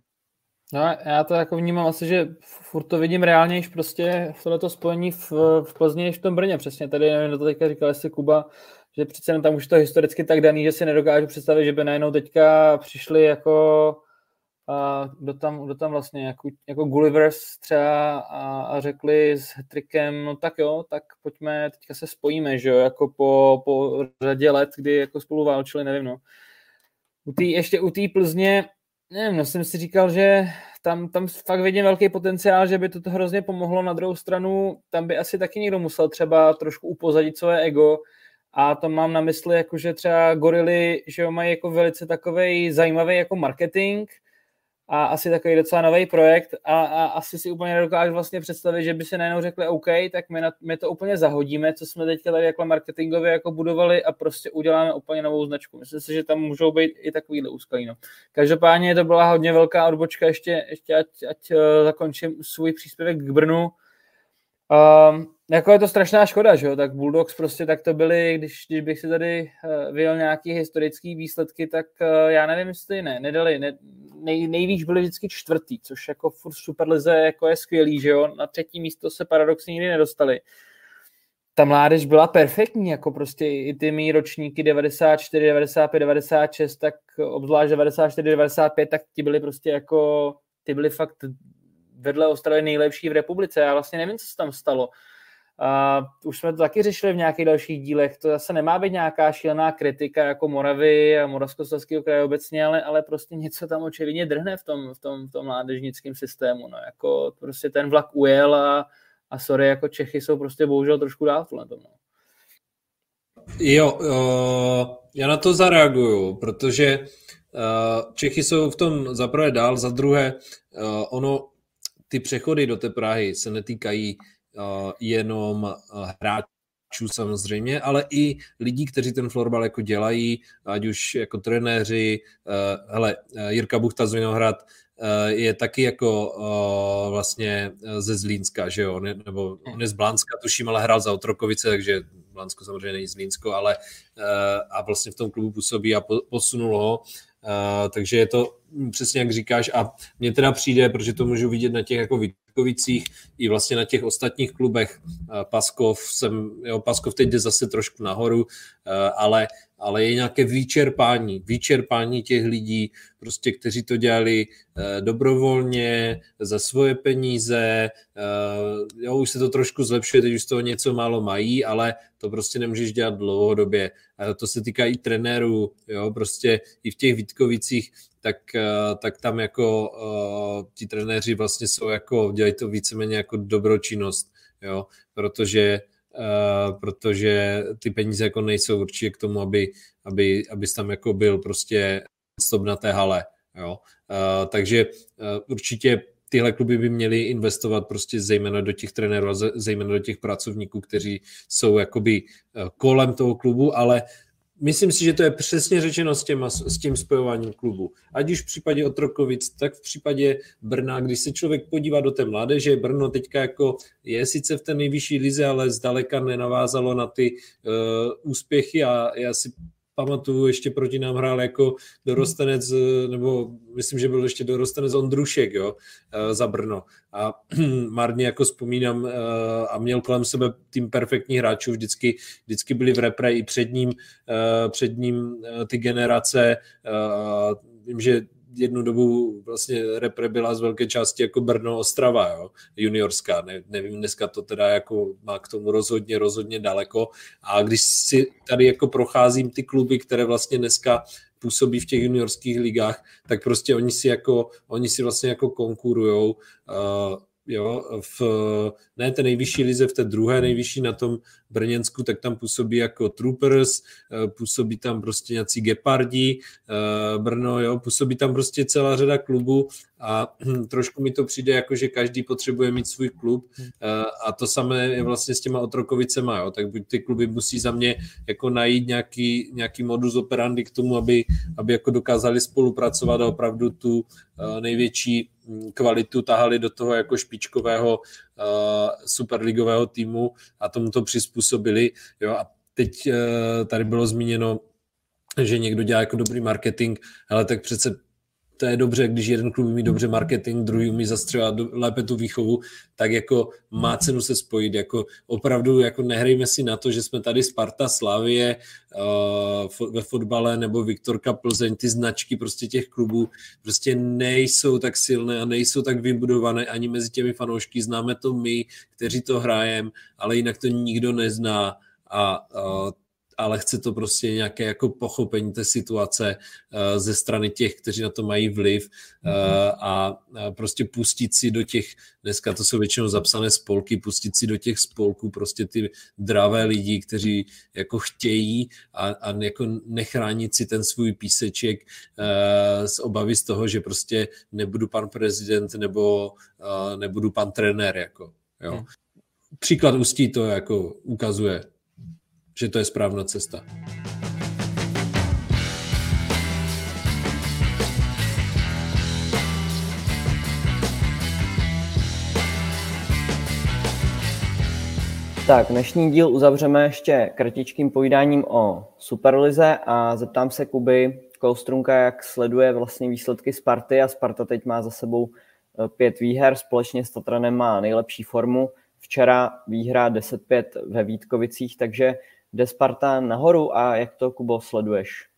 No, já to jako vnímám asi, že furt to vidím reálnější prostě v tohleto spojení v, v Plzni než v tom Brně. Přesně tady, nevím, to teďka říkal jestli Kuba, že přece tam už to historicky tak daný, že si nedokážu představit, že by najednou teďka přišli jako a kdo tam, kdo tam vlastně, jako, jako Gullivers třeba a, a řekli s trikem, no tak jo, tak pojďme, teďka se spojíme, že jo, jako po, po řadě let, kdy jako spolu válčili, nevím, no. U tý, ještě u té Plzně Nevím, no jsem si říkal, že tam, tam fakt vidím velký potenciál, že by to hrozně pomohlo. Na druhou stranu, tam by asi taky někdo musel třeba trošku upozadit své ego. A to mám na mysli, jako že třeba gorily, že jo, mají jako velice takový zajímavý jako marketing, a asi takový docela nový projekt a, a asi si úplně nedokážu vlastně představit, že by si najednou řekli OK, tak my, na, my to úplně zahodíme, co jsme teďka tady jako marketingově jako budovali a prostě uděláme úplně novou značku. Myslím si, že tam můžou být i takovýhle úskalí. No. Každopádně to byla hodně velká odbočka, ještě, ještě ať, ať uh, zakončím svůj příspěvek k Brnu. Um, jako je to strašná škoda, že jo, tak Bulldogs prostě tak to byly, když, když bych si tady uh, vyjel nějaký historický výsledky, tak uh, já nevím, jestli ne, nedali, ne, nej, nejvíc byli vždycky čtvrtý, což jako furt Superlize jako je skvělý, že jo, na třetí místo se paradoxně nikdy nedostali. Ta mládež byla perfektní, jako prostě i ty mý ročníky 94, 95, 96, tak obzvlášť 94, 95, tak ti byli prostě jako, ty byli fakt vedle Ostravy nejlepší v republice. Já vlastně nevím, co se tam stalo. Uh, už jsme to taky řešili v nějakých dalších dílech. To zase nemá být nějaká šílená kritika jako Moravy a Moravskoslezského kraje obecně, ale, ale prostě něco tam očividně drhne v tom, v tom, v tom mládežnickém systému. No, jako prostě ten vlak ujel a, a sorry, jako Čechy jsou prostě bohužel trošku dál v tom. No. Jo, uh, já na to zareaguju, protože uh, Čechy jsou v tom za prvé dál, za druhé uh, ono, ty přechody do té Prahy se netýkají uh, jenom uh, hráčů samozřejmě, ale i lidí, kteří ten florbal jako dělají, ať už jako trenéři, uh, hele, Jirka Buchta z Vinohrad je taky jako uh, vlastně ze Zlínska, že jo, ne, nebo on je z Blánska, tuším, ale hrál za Otrokovice, takže Blánsko samozřejmě není Zlínsko, ale uh, a vlastně v tom klubu působí a po, posunul ho. Uh, takže je to přesně jak říkáš a mně teda přijde, protože to můžu vidět na těch jako Vítkovicích i vlastně na těch ostatních klubech. Paskov, jsem, jo, Paskov teď jde zase trošku nahoru, ale, ale je nějaké vyčerpání, vyčerpání těch lidí, prostě, kteří to dělali dobrovolně, za svoje peníze, jo, už se to trošku zlepšuje, teď už z toho něco málo mají, ale to prostě nemůžeš dělat dlouhodobě. To se týká i trenérů, jo, prostě i v těch Vítkovicích tak, eh, tak tam jako ti trenéři vlastně jsou jako, dělají to víceméně jako dobročinnost, jo, protože protože ty peníze jako nejsou určitě k tomu, aby, aby, abys tam jako byl prostě stop na té hale, jo. Uh, takže uh, určitě tyhle kluby by měly investovat prostě zejména do těch trenérů a zejména do těch pracovníků, kteří jsou jakoby kolem toho klubu, ale Myslím si, že to je přesně řečeno s, těma, s tím spojováním klubu. Ať už v případě Otrokovic, tak v případě Brna, když se člověk podívá do té mládeže, Brno teďka jako je sice v té nejvyšší lize, ale zdaleka nenavázalo na ty uh, úspěchy a já si pamatuju, ještě proti nám hrál jako dorostenec, nebo myslím, že byl ještě dorostenec Ondrušek, jo, eh, za Brno. A marně jako vzpomínám eh, a měl kolem sebe tým perfektních hráčů, vždycky, vždycky byli v repre i před ním, eh, před ním ty generace, vím, že jednu dobu vlastně repre byla z velké části jako Brno Ostrava, jo, juniorská, ne, nevím, dneska to teda jako má k tomu rozhodně, rozhodně daleko. A když si tady jako procházím ty kluby, které vlastně dneska působí v těch juniorských ligách, tak prostě oni si jako, oni si vlastně jako konkurujou uh, jo, v ne té nejvyšší lize, v té druhé nejvyšší na tom Brněnsku, tak tam působí jako Troopers, eh, působí tam prostě nějací Gepardi, eh, Brno, jo, působí tam prostě celá řada klubů a trošku mi to přijde jako, že každý potřebuje mít svůj klub eh, a to samé je vlastně s těma Otrokovicema, jo, tak buď ty kluby musí za mě jako najít nějaký, nějaký modus operandi k tomu, aby, aby jako dokázali spolupracovat a opravdu tu největší kvalitu tahali do toho jako špičkového uh, superligového týmu a tomu to přizpůsobili. Jo, a teď uh, tady bylo zmíněno, že někdo dělá jako dobrý marketing, ale tak přece to je dobře, když jeden klub umí dobře marketing, druhý umí zastřelat lépe tu výchovu, tak jako má cenu se spojit. Jako opravdu jako nehrejme si na to, že jsme tady Sparta, Slavie uh, ve fotbale nebo Viktorka Plzeň, ty značky prostě těch klubů prostě nejsou tak silné a nejsou tak vybudované ani mezi těmi fanoušky. Známe to my, kteří to hrajeme, ale jinak to nikdo nezná a uh, ale chce to prostě nějaké jako pochopení té situace uh, ze strany těch, kteří na to mají vliv uh, a uh, prostě pustit si do těch, dneska to jsou většinou zapsané spolky, pustit si do těch spolků prostě ty dravé lidi, kteří jako chtějí a, a jako nechránit si ten svůj píseček z obavy z toho, že prostě nebudu pan prezident nebo nebudu pan trenér, jako, jo. Hmm. Příklad Ústí to jako ukazuje že to je správná cesta. Tak, dnešní díl uzavřeme ještě kratičkým povídáním o Superlize a zeptám se Kuby Kostrunka, jak sleduje vlastně výsledky Sparty a Sparta teď má za sebou eh, pět výher, společně s Tatranem má nejlepší formu. Včera výhra 10-5 ve Vítkovicích, takže jde Sparta nahoru a jak to, Kubo, sleduješ?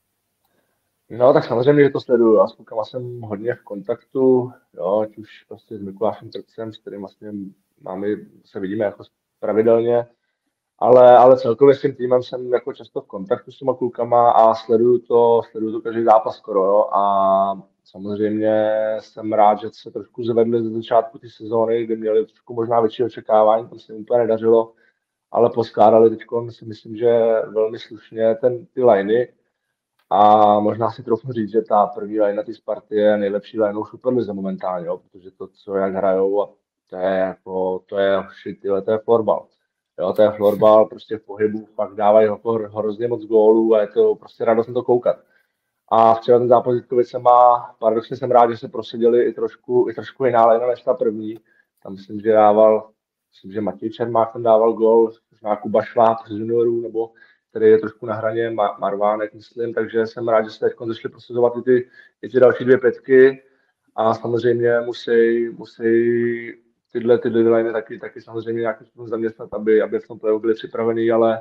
No, tak samozřejmě, že to sleduju. Já s klukama jsem hodně v kontaktu, jo, ať už prostě s Mikulášem Trcem, s kterým vlastně máme, se vidíme jako pravidelně, ale, ale celkově s tím týmem jsem jako často v kontaktu s těma klukama a sleduju to, sleduju to každý zápas skoro, jo, a samozřejmě jsem rád, že se trošku zvedli ze začátku té sezóny, kdy měli trošku možná větší očekávání, tam se jim úplně nedařilo, ale poskládali teď si myslím, že velmi slušně ten, ty liney, a možná si trochu říct, že ta první line na té Sparty je nejlepší line v Superlize momentálně, jo, protože to, co jak hrajou, to je jako, to je shit, to je florbal. Jo, to je florbal, prostě v pohybu fakt dávají jako hrozně moc gólů a je to prostě radost na to koukat. A včera ten zápas se má, paradoxně jsem rád, že se prosadili i trošku, i trošku jiná lejna než ta první. Tam myslím, že dával, myslím, že Matěj Čermák tam dával gól, možná Kuba Šváb z juniorů, nebo který je trošku na hraně Marvánek, myslím, takže jsem rád, že se teď začali prosazovat i ty, i ty další dvě pětky a samozřejmě musí, musí tyhle, tyhle liny taky, taky samozřejmě nějakým způsobem zaměstnat, aby, aby v tom playoff byli připravení, ale,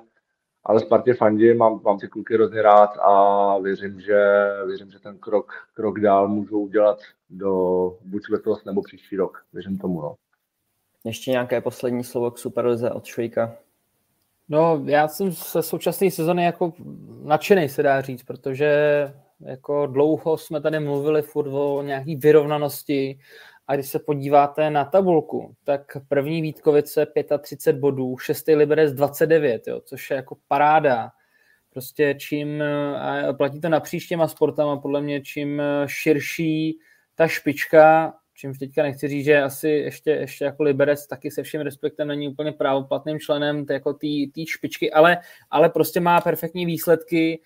ale Spartě fandím, mám, mám ty kluky hrozně rád a věřím, že, věřím, že ten krok, krok dál můžou udělat do buď letos nebo příští rok. Věřím tomu. No. Ještě nějaké poslední slovo k Superlize od Švejka? No, já jsem se současné sezony jako nadšený, se dá říct, protože jako dlouho jsme tady mluvili furt o nějaký vyrovnanosti a když se podíváte na tabulku, tak první Vítkovice 35 bodů, šestý Liberec 29, jo, což je jako paráda. Prostě čím, platí to napříč těma sportama, podle mě čím širší ta špička, čímž teďka nechci říct, že asi ještě, ještě jako Liberec taky se vším respektem není úplně právoplatným členem té jako špičky, ale, ale prostě má perfektní výsledky,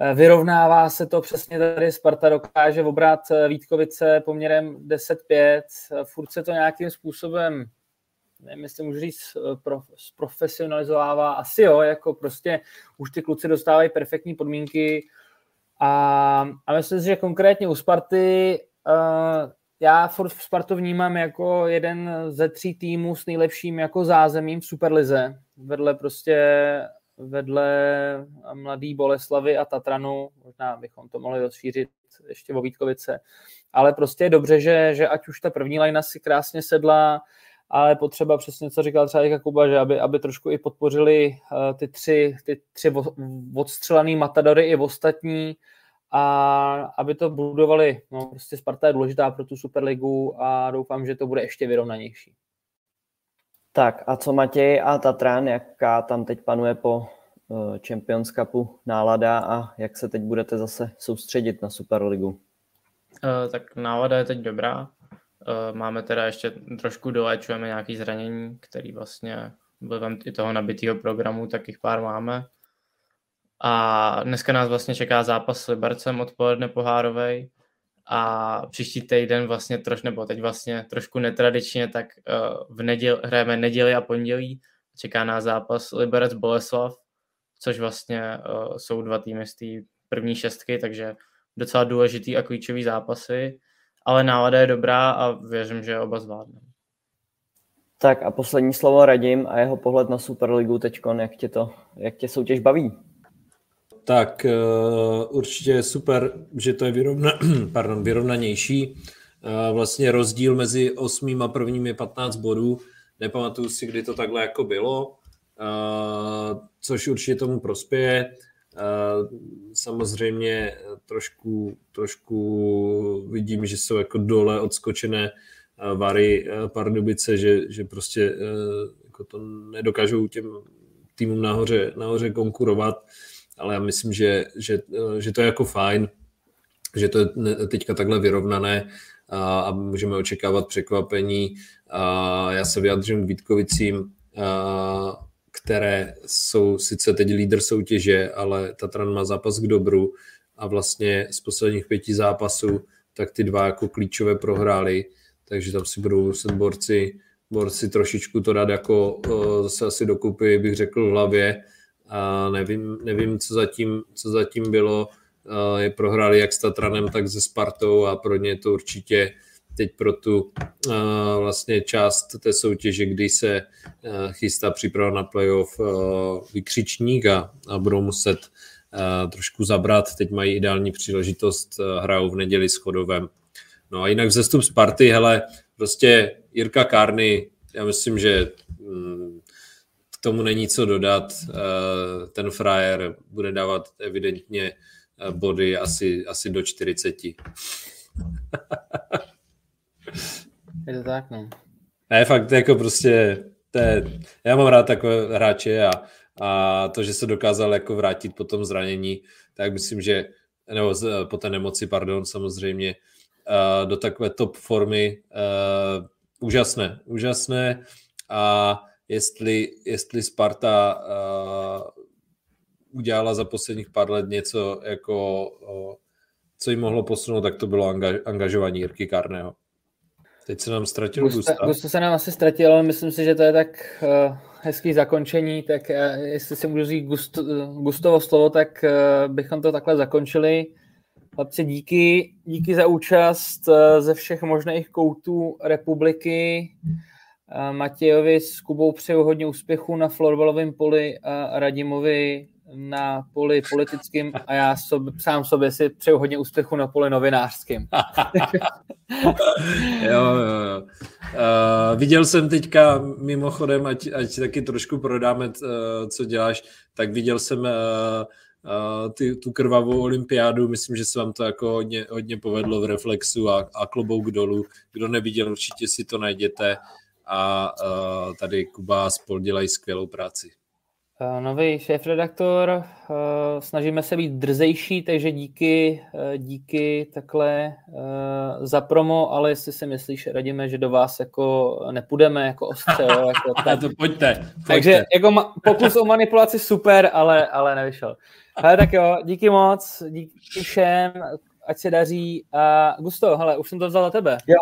Eh, vyrovnává se to přesně tady, Sparta dokáže obrat eh, Vítkovice poměrem 10-5, eh, furt se to nějakým způsobem nevím, jestli můžu říct, pro, profesionalizovává, asi jo, jako prostě už ty kluci dostávají perfektní podmínky. A, a myslím si, že konkrétně u Sparty uh, já furt Spartu vnímám jako jeden ze tří týmů s nejlepším jako zázemím v Superlize, vedle prostě vedle mladý Boleslavy a Tatranu, možná bychom to mohli rozšířit ještě o Vítkovice, ale prostě je dobře, že, že ať už ta první lajna si krásně sedla, ale potřeba přesně, co říkal třeba Jakuba, že aby, aby trošku i podpořili uh, ty tři, ty tři odstřelený matadory i ostatní a aby to budovali. No, prostě Sparta je důležitá pro tu Superligu a doufám, že to bude ještě vyrovnanější. Tak a co Matěj a Tatran, jaká tam teď panuje po eh, Champions Cupu nálada a jak se teď budete zase soustředit na Superligu? Uh, tak nálada je teď dobrá. Uh, máme teda ještě trošku doléčujeme nějaké zranění, který vlastně vlivem i toho nabitého programu, tak jich pár máme. A dneska nás vlastně čeká zápas s Libercem odpoledne pohárovej a příští týden vlastně troš, nebo teď vlastně trošku netradičně, tak uh, v neděl, hrajeme neděli a pondělí. Čeká nás zápas Liberec Boleslav, což vlastně uh, jsou dva týmy z té první šestky, takže docela důležitý a klíčový zápasy, ale nálada je dobrá a věřím, že oba zvládneme. Tak a poslední slovo Radim a jeho pohled na Superligu teď, jak tě, to, jak tě soutěž baví? Tak uh, určitě je super, že to je vyrovna, pardon, vyrovnanější. Uh, vlastně rozdíl mezi osmým a prvním je 15 bodů. Nepamatuju si, kdy to takhle jako bylo, uh, což určitě tomu prospěje. Samozřejmě trošku, trošku vidím, že jsou jako dole odskočené Vary Pardubice, že, že prostě jako to nedokážou těm týmům nahoře, nahoře konkurovat. Ale já myslím, že, že, že to je jako fajn, že to je teďka takhle vyrovnané a, a můžeme očekávat překvapení. A já se vyjadřím k Vítkovicím, a, které jsou sice teď lídr soutěže, ale Tatran má zápas k dobru a vlastně z posledních pěti zápasů tak ty dva jako klíčové prohráli, takže tam si budou muset borci Bor si trošičku to dát jako uh, zase asi dokupy, bych řekl v hlavě. A nevím, nevím co, zatím, co zatím bylo. Je prohráli jak s Tatranem, tak se Spartou a pro ně to určitě teď pro tu vlastně část té soutěže, kdy se chystá příprava na playoff vykřičník a, a budou muset trošku zabrat. Teď mají ideální příležitost, hrajou v neděli s Chodovem. No a jinak vzestup Sparty, hele, prostě Jirka Kárny, já myslím, že mm, k tomu není co dodat. Uh, ten frajer bude dávat evidentně body asi, asi do 40. Je to tak, no. Ne, fakt jako prostě, to je, já mám rád takové hráče a, a to, že se dokázal jako vrátit po tom zranění, tak myslím, že, nebo po té nemoci, pardon, samozřejmě, uh, do takové top formy, úžasné, úžasné a jestli, jestli Sparta uh, udělala za posledních pár let něco, jako, uh, co jim mohlo posunout, tak to bylo angaž, angažování Jirky Karného. Teď se nám ztratil Gusta. Gusta. Gusta se nám asi ztratil, ale myslím si, že to je tak uh, hezký zakončení, tak uh, jestli si můžu říct gust, uh, Gustovo slovo, tak uh, bychom to takhle zakončili. Chlapci, díky, díky za účast uh, ze všech možných koutů republiky. Uh, Matějovi s Kubou přeju hodně úspěchu na florbalovém poli a Radimovi na poli politickým a já sob, sám sobě si přeju hodně úspěchu na poli novinářským. jo, jo, jo. Uh, viděl jsem teďka mimochodem, ať, ať taky trošku prodáme, uh, co děláš, tak viděl jsem uh, uh, ty, tu krvavou olympiádu, myslím, že se vám to jako hodně, hodně povedlo v Reflexu a, a klobouk dolů. Kdo neviděl, určitě si to najděte a tady Kuba a spol dělají skvělou práci. Eh, nový šéf-redaktor, eh, snažíme se být drzejší, takže díky, díky takhle za promo, ale jestli si myslíš, radíme, že do vás jako nepůjdeme jako ostře. Jo, jako tak. to pojďte, pojďte. Takže jako pokus o manipulaci super, ale, ale nevyšel. Ale tak jo, díky moc, díky všem, ať se daří. A Gusto, hele, už jsem to vzal za tebe. Jo.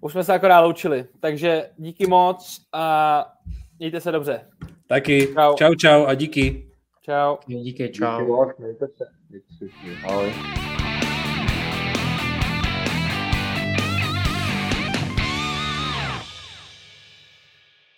Už jsme se akorát loučili, takže díky moc a mějte se dobře. Taky. Čau. čau, čau a díky. Čau. Díky, čau. Díky mějte se. Ahoj.